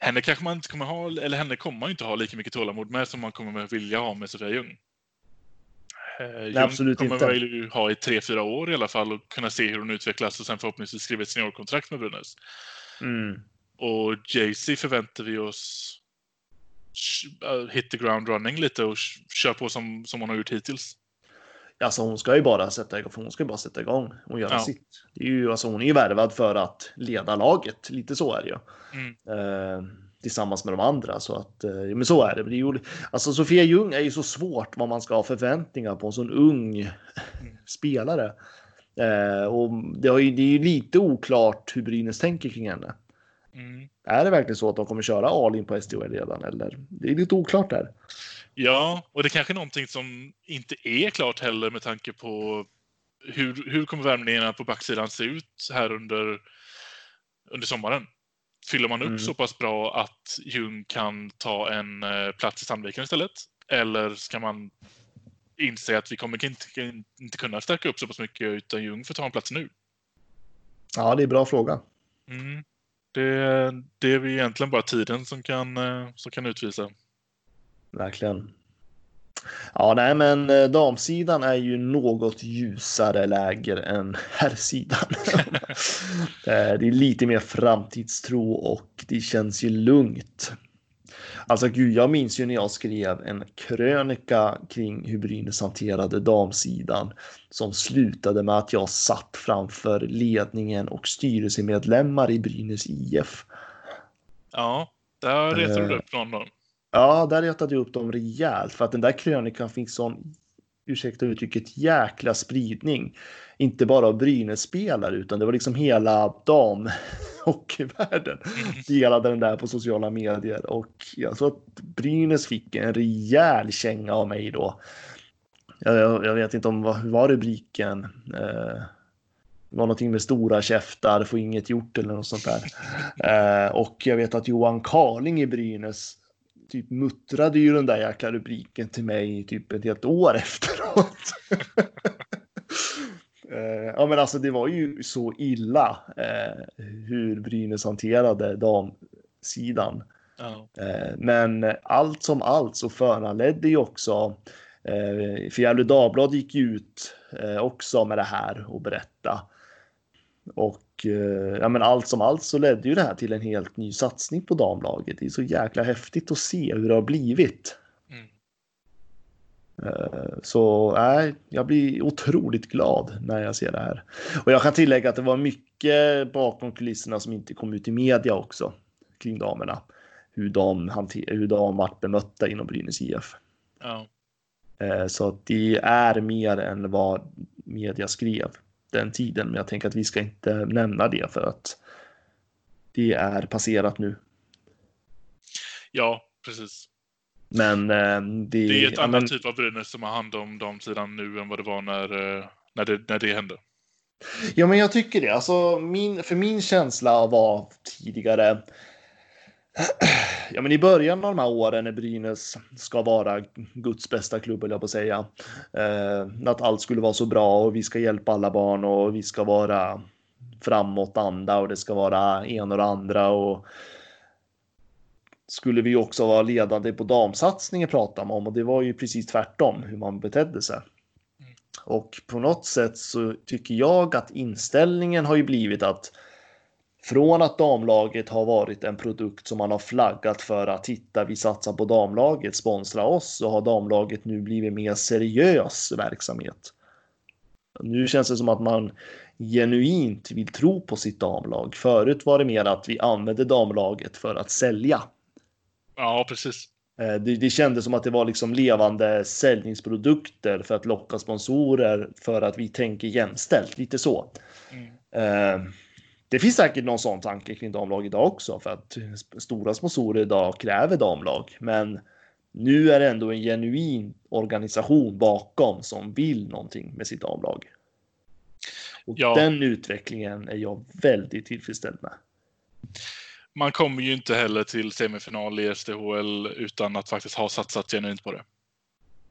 B: Henne kanske man inte kommer ha, eller henne kommer man inte ha lika mycket tålamod med som man kommer vilja ha med Sofia Ljung. Eh, Ljung
C: absolut
B: kommer
C: inte.
B: väl ju ha i tre, fyra år i alla fall och kunna se hur hon utvecklas och sen förhoppningsvis skriva ett seniorkontrakt med Brynäs.
C: Mm.
B: Och JC förväntar vi oss hit the ground running lite och kör på som, som hon har gjort hittills.
C: Alltså hon ska ju bara sätta igång, för hon ska bara sätta igång och göra
B: Ja.
C: sitt. Det är ju, alltså hon är ju värvad för att leda laget, lite så är det ju.
B: Mm.
C: Eh, tillsammans med de andra så att, eh, men så är det. Det är ju, alltså Sofia Ljung är ju så svårt vad man ska ha förväntningar på en sån ung spelare. Eh, och det, har ju, det är ju lite oklart hur Brynäs tänker kring henne.
B: Mm.
C: Är det verkligen så att de kommer köra all in på SDHL redan eller? Det är lite oklart där.
B: Ja, och det kanske är någonting som inte är klart heller med tanke på hur, hur kommer värmningarna på backsidan se ut här under, under sommaren? Fyller man upp
C: Mm.
B: så pass bra att Ljung kan ta en eh, plats i Sandviken istället? Eller ska man inse att vi kommer inte, inte kunna stärka upp så pass mycket utan Ljung får ta en plats nu?
C: Ja, det är en bra fråga.
B: Mm. Det, det är egentligen bara tiden som kan, eh, som kan utvisa.
C: Verkligen. Ja, nej, men eh, damsidan är ju något ljusare läger än herrsidan. Eh, det är lite mer framtidstro och det känns ju lugnt. Alltså gud, jag minns ju när jag skrev en krönika kring hur Brynäs hanterade damsidan som slutade med att jag satt framför ledningen och styrelsemedlemmar i Brynäs IF.
B: Ja, där retade du
C: Eh.
B: upp någon.
C: Ja, där retade jag upp dem rejält för att den där krönikan fick sån, ursäkta uttrycket, jäkla spridning. Inte bara av Brynäs-spelare utan det var liksom hela damhockeyvärlden delade den där på sociala medier och jag tror att Brynäs fick en rejäl känga av mig då. Jag, jag, vet inte om vad var rubriken. Eh, det var någonting med stora käftar, få inget gjort eller något sånt där. Eh, och jag vet att Johan Karling i Brynäs typ muttrade ju den där jäkla rubriken till mig typ ett helt år efteråt. Eh, ja men alltså det var ju så illa eh, hur Brynäs hanterade damsidan.
B: Ja.
C: Eh, men allt som allt så föranledde ju också eh, för Gefle Dagblad gick ju ut eh, också med det här och berätta. Och eh, ja, men allt som allt så ledde ju det här till en helt ny satsning på damlaget. Det är så jäkla häftigt att se hur det har blivit.
B: Mm.
C: Eh, Så nej, jag blir otroligt glad när jag ser det här. Och jag kan tillägga att det var mycket bakom kulisserna som inte kom ut i media också kring damerna. Hur de, hur de vart bemötta inom Brynäs IF.
B: Ja.
C: Eh, Så det är mer än vad media skrev den tiden. Men jag tänker att vi ska inte nämna det för att det är passerat nu.
B: ja, precis.
C: Men eh, det,
B: Det är ett
C: ja,
B: annat
C: men-
B: typ av Brynäs som har hand om damsidan nu än vad det var när, eh, när, det, när det hände.
C: Ja, men jag tycker det. Alltså, min, för min känsla var tidigare. Ja, men i början av de här åren när Brynäs ska vara Guds bästa klubb, höll jag på att säga. Eh, att allt skulle vara så bra och vi ska hjälpa alla barn och vi ska vara framåtanda och det ska vara en och det andra och skulle vi också vara ledande på damsatsningen pratar man om och det var ju precis tvärtom hur man betedde sig. Och på något sätt så tycker jag att inställningen har ju blivit att från att damlaget har varit en produkt som man har flaggat för att titta, vi satsar på damlaget, sponsra oss, så har damlaget nu blivit mer seriös verksamhet. Nu känns det som att man genuint vill tro på sitt damlag. Förut var det mer att vi använde damlaget för att sälja.
B: Ja, precis.
C: Eh, det, det kändes som att det var liksom levande säljningsprodukter för att locka sponsorer för att vi tänker jämställt, lite så.
B: Mm.
C: Eh, det finns säkert någon sån tanke kring damlag idag också för att stora sponsorer idag kräver damlag. Men nu är det ändå en genuin organisation bakom som vill någonting med sitt damlag. Och
B: Ja.
C: den utvecklingen är jag väldigt tillfredsställd med.
B: Man kommer ju inte heller till semifinal i SDHL utan att faktiskt ha satsat genuint på det.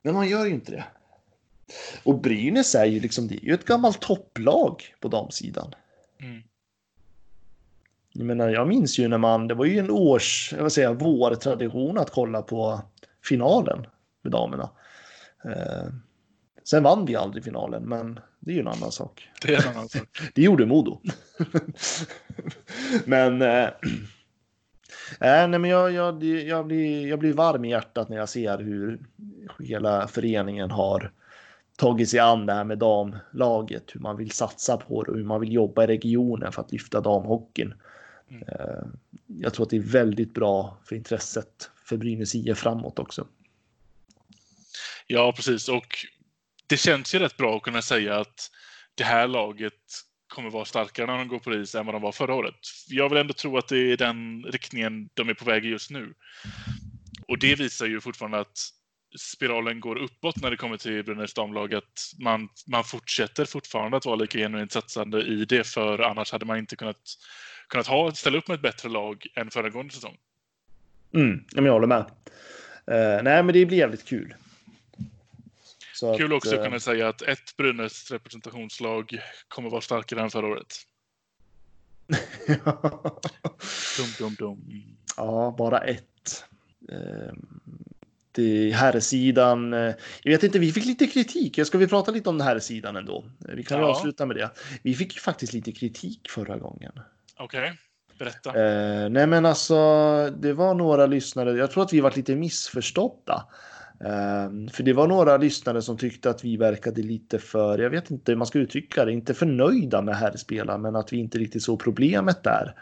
C: Men man gör ju inte det. Och Brynäs är ju liksom, det är ju ett gammalt topplag på damsidan.
B: Mm.
C: Jag menar, jag minns ju när man, det var ju en års, jag vill säga vårtradition att kolla på finalen med damerna. Eh, sen vann vi aldrig finalen, men det är ju en annan sak.
B: Det är en annan sak.
C: Det gjorde Modo. men, eh, äh, nej, men jag, jag, jag, blir, jag blir varm i hjärtat när jag ser hur hela föreningen har tagit sig an det här med damlaget, hur man vill satsa på det och hur man vill jobba i regionen för att lyfta damhockeyn.
B: Mm.
C: Eh, Jag tror att det är väldigt bra för intresset för Brynäs IF framåt också.
B: Ja, precis. Och det känns ju rätt bra att kunna säga att det här laget kommer vara starkare när de går på is än vad de var förra året. Jag vill ändå tro att det är den riktningen de är på väg i just nu. Och det visar ju fortfarande att spiralen går uppåt när det kommer till Brynäs damlag. Att man, man fortsätter fortfarande att vara lika genuint satsande i det, för annars hade man inte kunnat, kunnat ha, ställa upp med ett bättre lag än föregående säsong.
C: Mm, jag håller med. Eh, nej, men det blir jävligt kul. Så
B: Kul
C: att,
B: också att
C: eh,
B: kunna säga att ett Brynäs representationslag kommer vara starkare än förra året. Dum, dum, dum.
C: Ja, bara ett. Eh, Det herrsidan. eh, Jag vet inte, vi fick lite kritik. Ska vi prata lite om den här sidan ändå? Vi kan
B: Ja.
C: avsluta med det. Vi fick ju faktiskt lite kritik förra gången.
B: Okej, berätta.
C: Eh, nej men alltså, det var några lyssnare, jag tror att vi var lite missförstådda. Eh, för det var några lyssnare som tyckte att vi verkade lite för, jag vet inte hur man ska uttrycka det, inte förnöjda med herrspelaren, men att vi inte riktigt såg problemet där.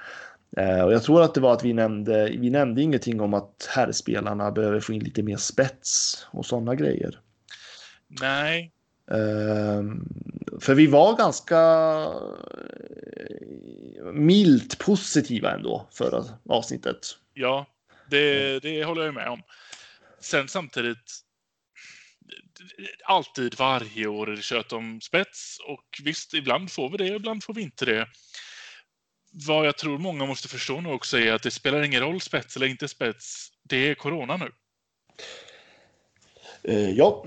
C: Eh, och jag tror att det var att vi nämnde, vi nämnde ingenting om att herrspelarna behöver få in lite mer spets och sådana grejer.
B: Nej,
C: för vi var ganska eh, milt positiva ändå förra avsnittet.
B: ja, det, det håller jag med om. Sen samtidigt, alltid varje år är det kött om spets och visst, ibland får vi det, ibland får vi inte det. Vad jag tror många måste förstå nu också är att det spelar ingen roll spets eller inte spets. Det är corona nu.
C: Eh, ja,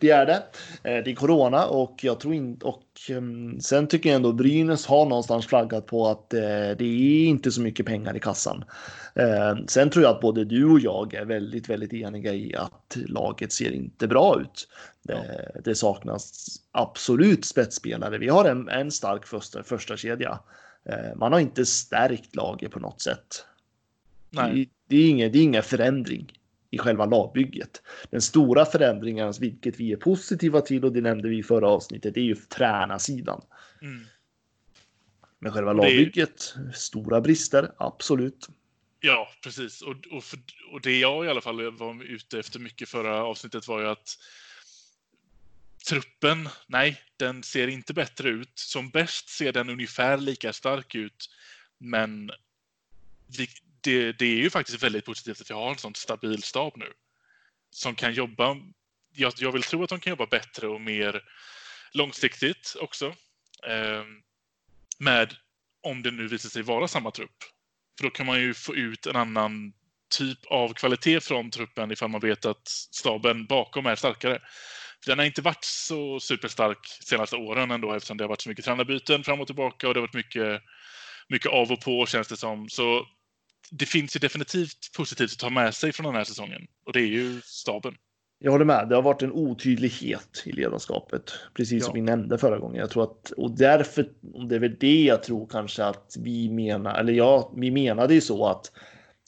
C: det, är det. Eh, det är corona och jag tror inte och ehm, sen tycker jag ändå Brynäs har någonstans flaggat på att eh, det är inte så mycket pengar i kassan. Eh, sen tror jag att både du och jag är väldigt, väldigt eniga i att laget ser inte bra ut. Det, det saknas absolut spetsspelare. Vi har en, en stark första, första kedja. Eh, man har inte stärkt laget på något sätt.
B: Nej.
C: Det, det, är ingen, det är ingen förändring i själva lagbygget. Den stora förändringen, vilket vi är positiva till och det nämnde vi i förra avsnittet, är ju tränarsidan.
B: Mm.
C: Men själva
B: det är-
C: lagbygget, stora brister, absolut.
B: Ja, precis. Och, och, för, och det jag i alla fall var ute efter mycket förra avsnittet var ju att truppen, nej, den ser inte bättre ut. Som bäst ser den ungefär lika stark ut, men vi, det, det är ju faktiskt väldigt positivt att vi har en sån stabil stab nu. Som kan jobba, jag, jag vill tro att de kan jobba bättre och mer långsiktigt också. Eh, med, om det nu visar sig vara samma trupp. För då kan man ju få ut en annan typ av kvalitet från truppen ifall man vet att staben bakom är starkare. För den har inte varit så superstark de senaste åren ändå eftersom det har varit så mycket tränarbyten fram och tillbaka och det har varit mycket, mycket av och på känns det som. Så det finns ju definitivt positivt att ta med sig från den här säsongen och det är ju staben.
C: Jag håller med. Det har varit en otydlighet i ledarskapet, precis som
B: Ja.
C: vi nämnde förra gången. Jag tror att och därför, och det är väl det jag tror kanske att vi menar, eller ja, vi menade ju så att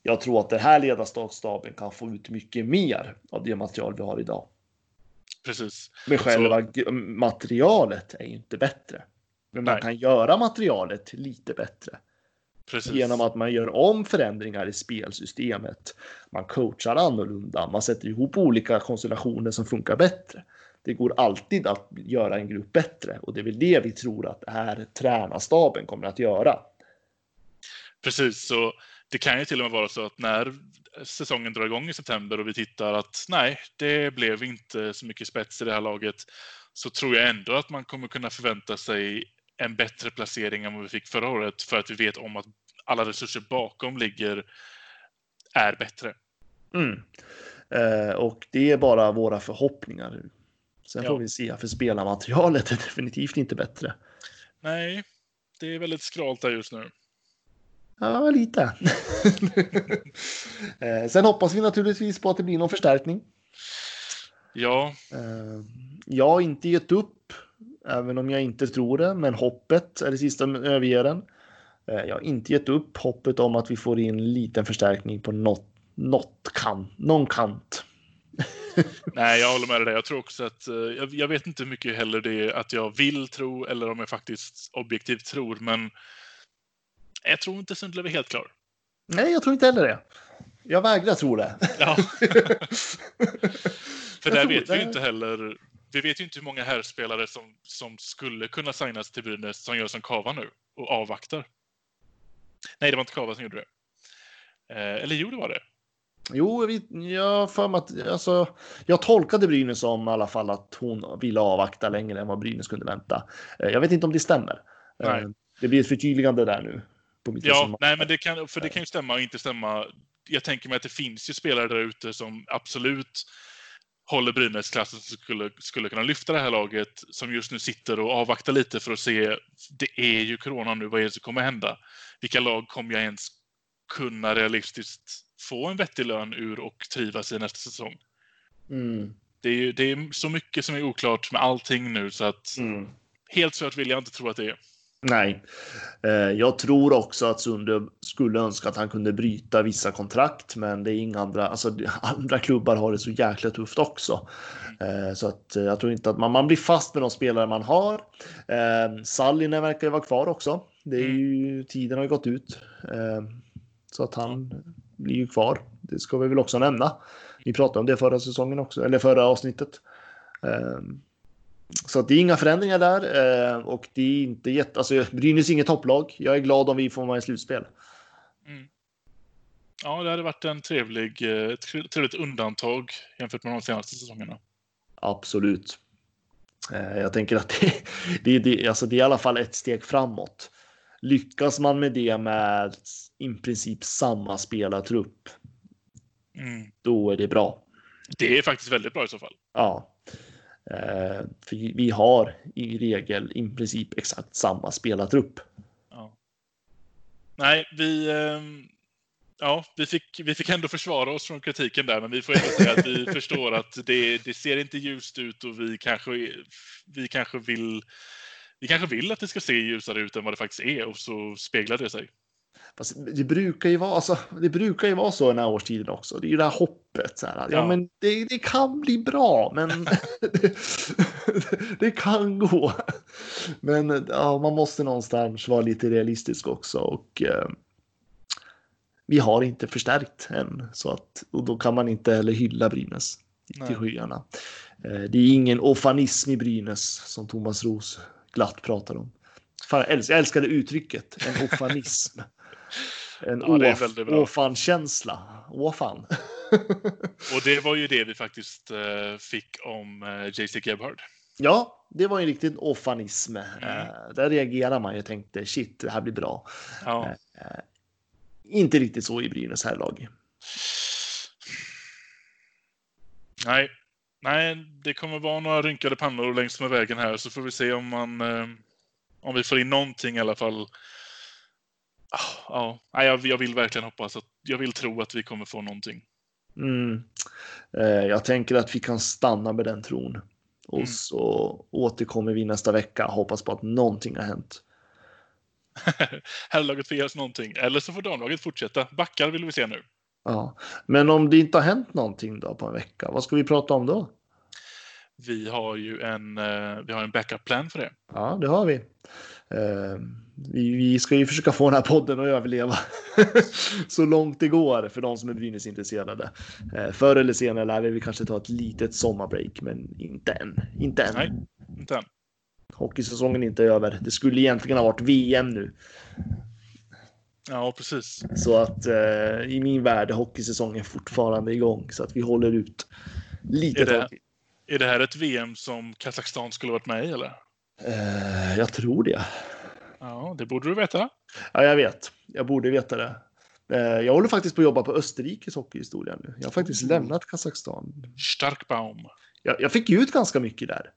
C: jag tror att den här ledarstaben kan få ut mycket mer av det material vi har idag.
B: Precis.
C: Men själva g- materialet är ju inte bättre. Men man
B: Nej.
C: kan göra materialet lite bättre.
B: Precis.
C: Genom att man gör om förändringar i spelsystemet. Man coachar annorlunda, man sätter ihop olika konstellationer som funkar bättre. Det går alltid att göra en grupp bättre och det är väl det vi tror att här tränarstaben kommer att göra.
B: Precis, så det kan ju till och med vara så att när säsongen drar igång i september och vi tittar att nej, det blev inte så mycket spets i det här laget, så tror jag ändå att man kommer kunna förvänta sig en bättre placering än vad vi fick förra året för att vi vet om att alla resurser bakom ligger är bättre.
C: Mm. Eh, och det är bara våra förhoppningar. Sen
B: Ja.
C: får vi se, för spelarmaterialet är definitivt inte bättre.
B: Nej, det är väldigt skralt där just nu.
C: Ja, lite. eh, sen hoppas vi naturligtvis på att det blir någon förstärkning.
B: Ja,
C: Eh, jag har inte gett upp, även om jag inte tror det, men hoppet är det sista som överger den. Eh, jag har inte gett upp hoppet om att vi får in en liten förstärkning på något, något kan, någon kant.
B: nej, jag håller med dig. Jag tror också att eh, jag, jag vet inte hur mycket heller det är att jag vill tro eller om jag faktiskt objektivt tror, men jag tror inte Sundlöv är helt klar.
C: Nej, jag tror inte heller det. Jag vägrar tro det.
B: Ja. För
C: Jag
B: där
C: tror
B: vet vi
C: det.
B: ju inte heller. Vi vet ju inte hur många herrspelare som, som skulle kunna signas till Brynäs som gör som Kava nu och avvaktar. Nej, det var inte Kava som gjorde det. Eh, eller jo, det var det.
C: Jo, jag för att alltså, jag tolkade Brynäs som i alla fall att hon ville avvakta längre än vad Brynäs kunde vänta. Eh, Jag vet inte om det stämmer. Eh,
B: Nej.
C: Det blir ett förtydligande där nu. På mitt
B: Ja, nej, men det kan, för det kan ju stämma och inte stämma. Jag tänker mig att det finns ju spelare där ute som absolut håller Brynäs-klassen som skulle, skulle kunna lyfta det här laget som just nu sitter och avvaktar lite för att se. Det är ju corona nu, vad är det som kommer hända? Vilka lag kommer jag ens kunna realistiskt få en vettig lön ur och trivas i nästa säsong?
C: Mm.
B: Det är, det är så mycket som är oklart med allting nu så att
C: Mm.
B: helt svårt vill jag inte tro att det är.
C: Nej, eh, jag tror också att Sunde skulle önska att han kunde bryta vissa kontrakt, men det är inga andra, alltså andra klubbar har det så jäkla tufft också. Eh, Så att eh, jag tror inte att man, man blir fast med de spelare man har. Sallinen verkar ju vara kvar också. Det är ju, tiden har ju gått ut. Så att han blir ju kvar. Det ska vi väl också nämna. Vi pratade om det förra säsongen också, eller förra avsnittet. Så det är inga förändringar där eh, och det är inte jätte, alltså Brynäs är inget topplag. Jag är glad om vi får vara i slutspel.
B: Ja, det hade varit en trevlig, eh, ett trevligt undantag jämfört med de senaste säsongerna.
C: Absolut. Eh, jag tänker att det, det, det, alltså det är i alla fall ett steg framåt. Lyckas man med det med i princip samma spelartrupp,
B: Mm.
C: då är det bra.
B: Det är faktiskt väldigt bra i så fall.
C: Ja. Eh, för vi har i regel i princip exakt samma spelartrupp.
B: Ja. Nej, vi, ehm, ja, vi, fick, vi fick ändå försvara oss från kritiken där, men vi får ändå säga att vi förstår att det, det ser inte ljust ut och vi kanske, vi kanske vill vi kanske vill att det ska se ljusare ut än vad det faktiskt är och så speglar det sig.
C: Fast det brukar ju vara, alltså, det brukar ju vara så den här årstiden också. Det är ju det här hoppet. Så här, ja.
B: Ja.
C: men det, det kan bli bra, men det, det kan gå. Men ja, man måste någonstans vara lite realistisk också och eh, vi har inte förstärkt än så att och då kan man inte heller hylla Brynäs till skyarna. Eh, det är ingen ofanism i Brynäs som Thomas Ros glatt pratar om. Fan, jag älskar, jag älskar det uttrycket, en ofanism. En
B: Ja, det är
C: åf,
B: väldigt bra.
C: åfan-känsla. Åfan.
B: Och det var ju det vi faktiskt eh, fick om eh, JC Gebhard.
C: ja, det var ju riktigt åfanism.
B: Mm.
C: Eh, där reagerar man ju och tänkte shit, det här blir bra.
B: Ja.
C: Inte riktigt så i Brynäs här lag.
B: Nej. Nej, det kommer vara några rynkade pannor längs med vägen här så får vi se om man om vi får in någonting i alla fall. Ja, jag, jag vill verkligen hoppas att jag vill tro att vi kommer få någonting.
C: Mm. Eh, jag tänker att vi kan stanna med den tron. Och
B: Mm.
C: så återkommer vi nästa vecka. Hoppas på att någonting har hänt.
B: Herrlaget får ge oss någonting. Eller så får damlaget fortsätta. Backar vill vi se nu.
C: Ja. Men om det inte har hänt någonting då på en vecka, vad ska vi prata om då?
B: Vi har ju en, eh, vi har en backup plan för det.
C: Ja, det har vi. Eh, vi, vi, ska ju försöka få den här podden att överleva så långt det går för de som är Brynäs-intresserade. Eh, förr eller senare lär vi kanske ta ett litet sommarbreak, men inte än. Inte än.
B: Nej, inte än.
C: Hockeysäsongen är inte över. Det skulle egentligen ha varit VM nu.
B: Ja, precis.
C: Så att eh, i min värld är hockeysäsongen fortfarande igång så att vi håller ut lite
B: Är det-. Är det här ett VM som Kazakstan skulle varit med i eller?
C: Eh, jag tror det.
B: Ja, det borde du veta.
C: Ja, jag vet. Jag borde veta det. Eh, jag håller faktiskt på att jobba på Österrikes hockeyhistoria nu. Jag har faktiskt
B: Mm.
C: lämnat Kazakstan.
B: Starkbaum.
C: Jag, jag fick ut ganska mycket där.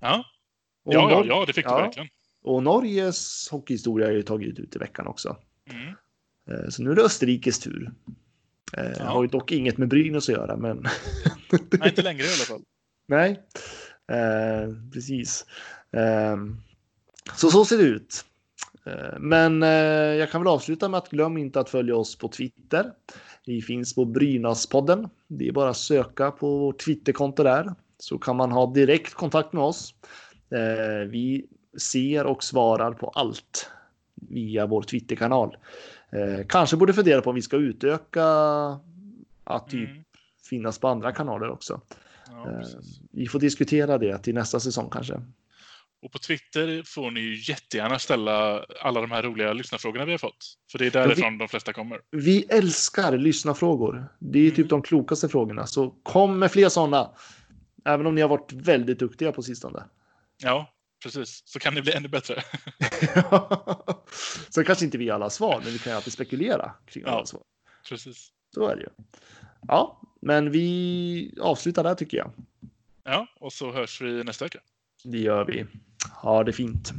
B: Ja,
C: Och,
B: ja, ja, ja det fick
C: ja.
B: du verkligen.
C: och Norges hockeyhistoria har jag ju tagit ut i veckan också.
B: Mm.
C: Eh, så nu är det Österrikes tur. Eh,
B: Ja.
C: Har ju dock inget med Brynäs att göra, men
B: Nej, inte längre i alla fall.
C: Nej, eh, precis. Eh, så så ser det ut. Eh, men eh, jag kan väl avsluta med att glöm inte att följa oss på Twitter. Vi finns på Brynäspodden. Det är bara att söka på vårt Twitterkonto där så kan man ha direkt kontakt med oss. Eh, vi ser och svarar på allt via vår Twitterkanal. Kanske borde fundera på om vi ska utöka att typ
B: Mm.
C: finnas på andra kanaler också.
B: Ja.
C: Vi får diskutera det till nästa säsong kanske.
B: Och på Twitter får ni ju jättegärna ställa alla de här roliga lyssnarfrågorna vi har fått. För det är
C: vi-
B: därifrån de flesta kommer.
C: Vi älskar lyssnarfrågor. Det är typ
B: Mm.
C: de klokaste frågorna. Så kom med fler sådana. Även om ni har varit väldigt duktiga på sistone.
B: Ja, precis. Så kan det bli ännu bättre.
C: Sen kanske inte vi alla svar, men vi kan ju alltid spekulera kring alla
B: Ja.
C: svar.
B: Precis.
C: Så är det ju. Ja, men vi avslutar där tycker jag.
B: Ja, och så hörs vi nästa vecka.
C: Det gör vi. Ha det fint.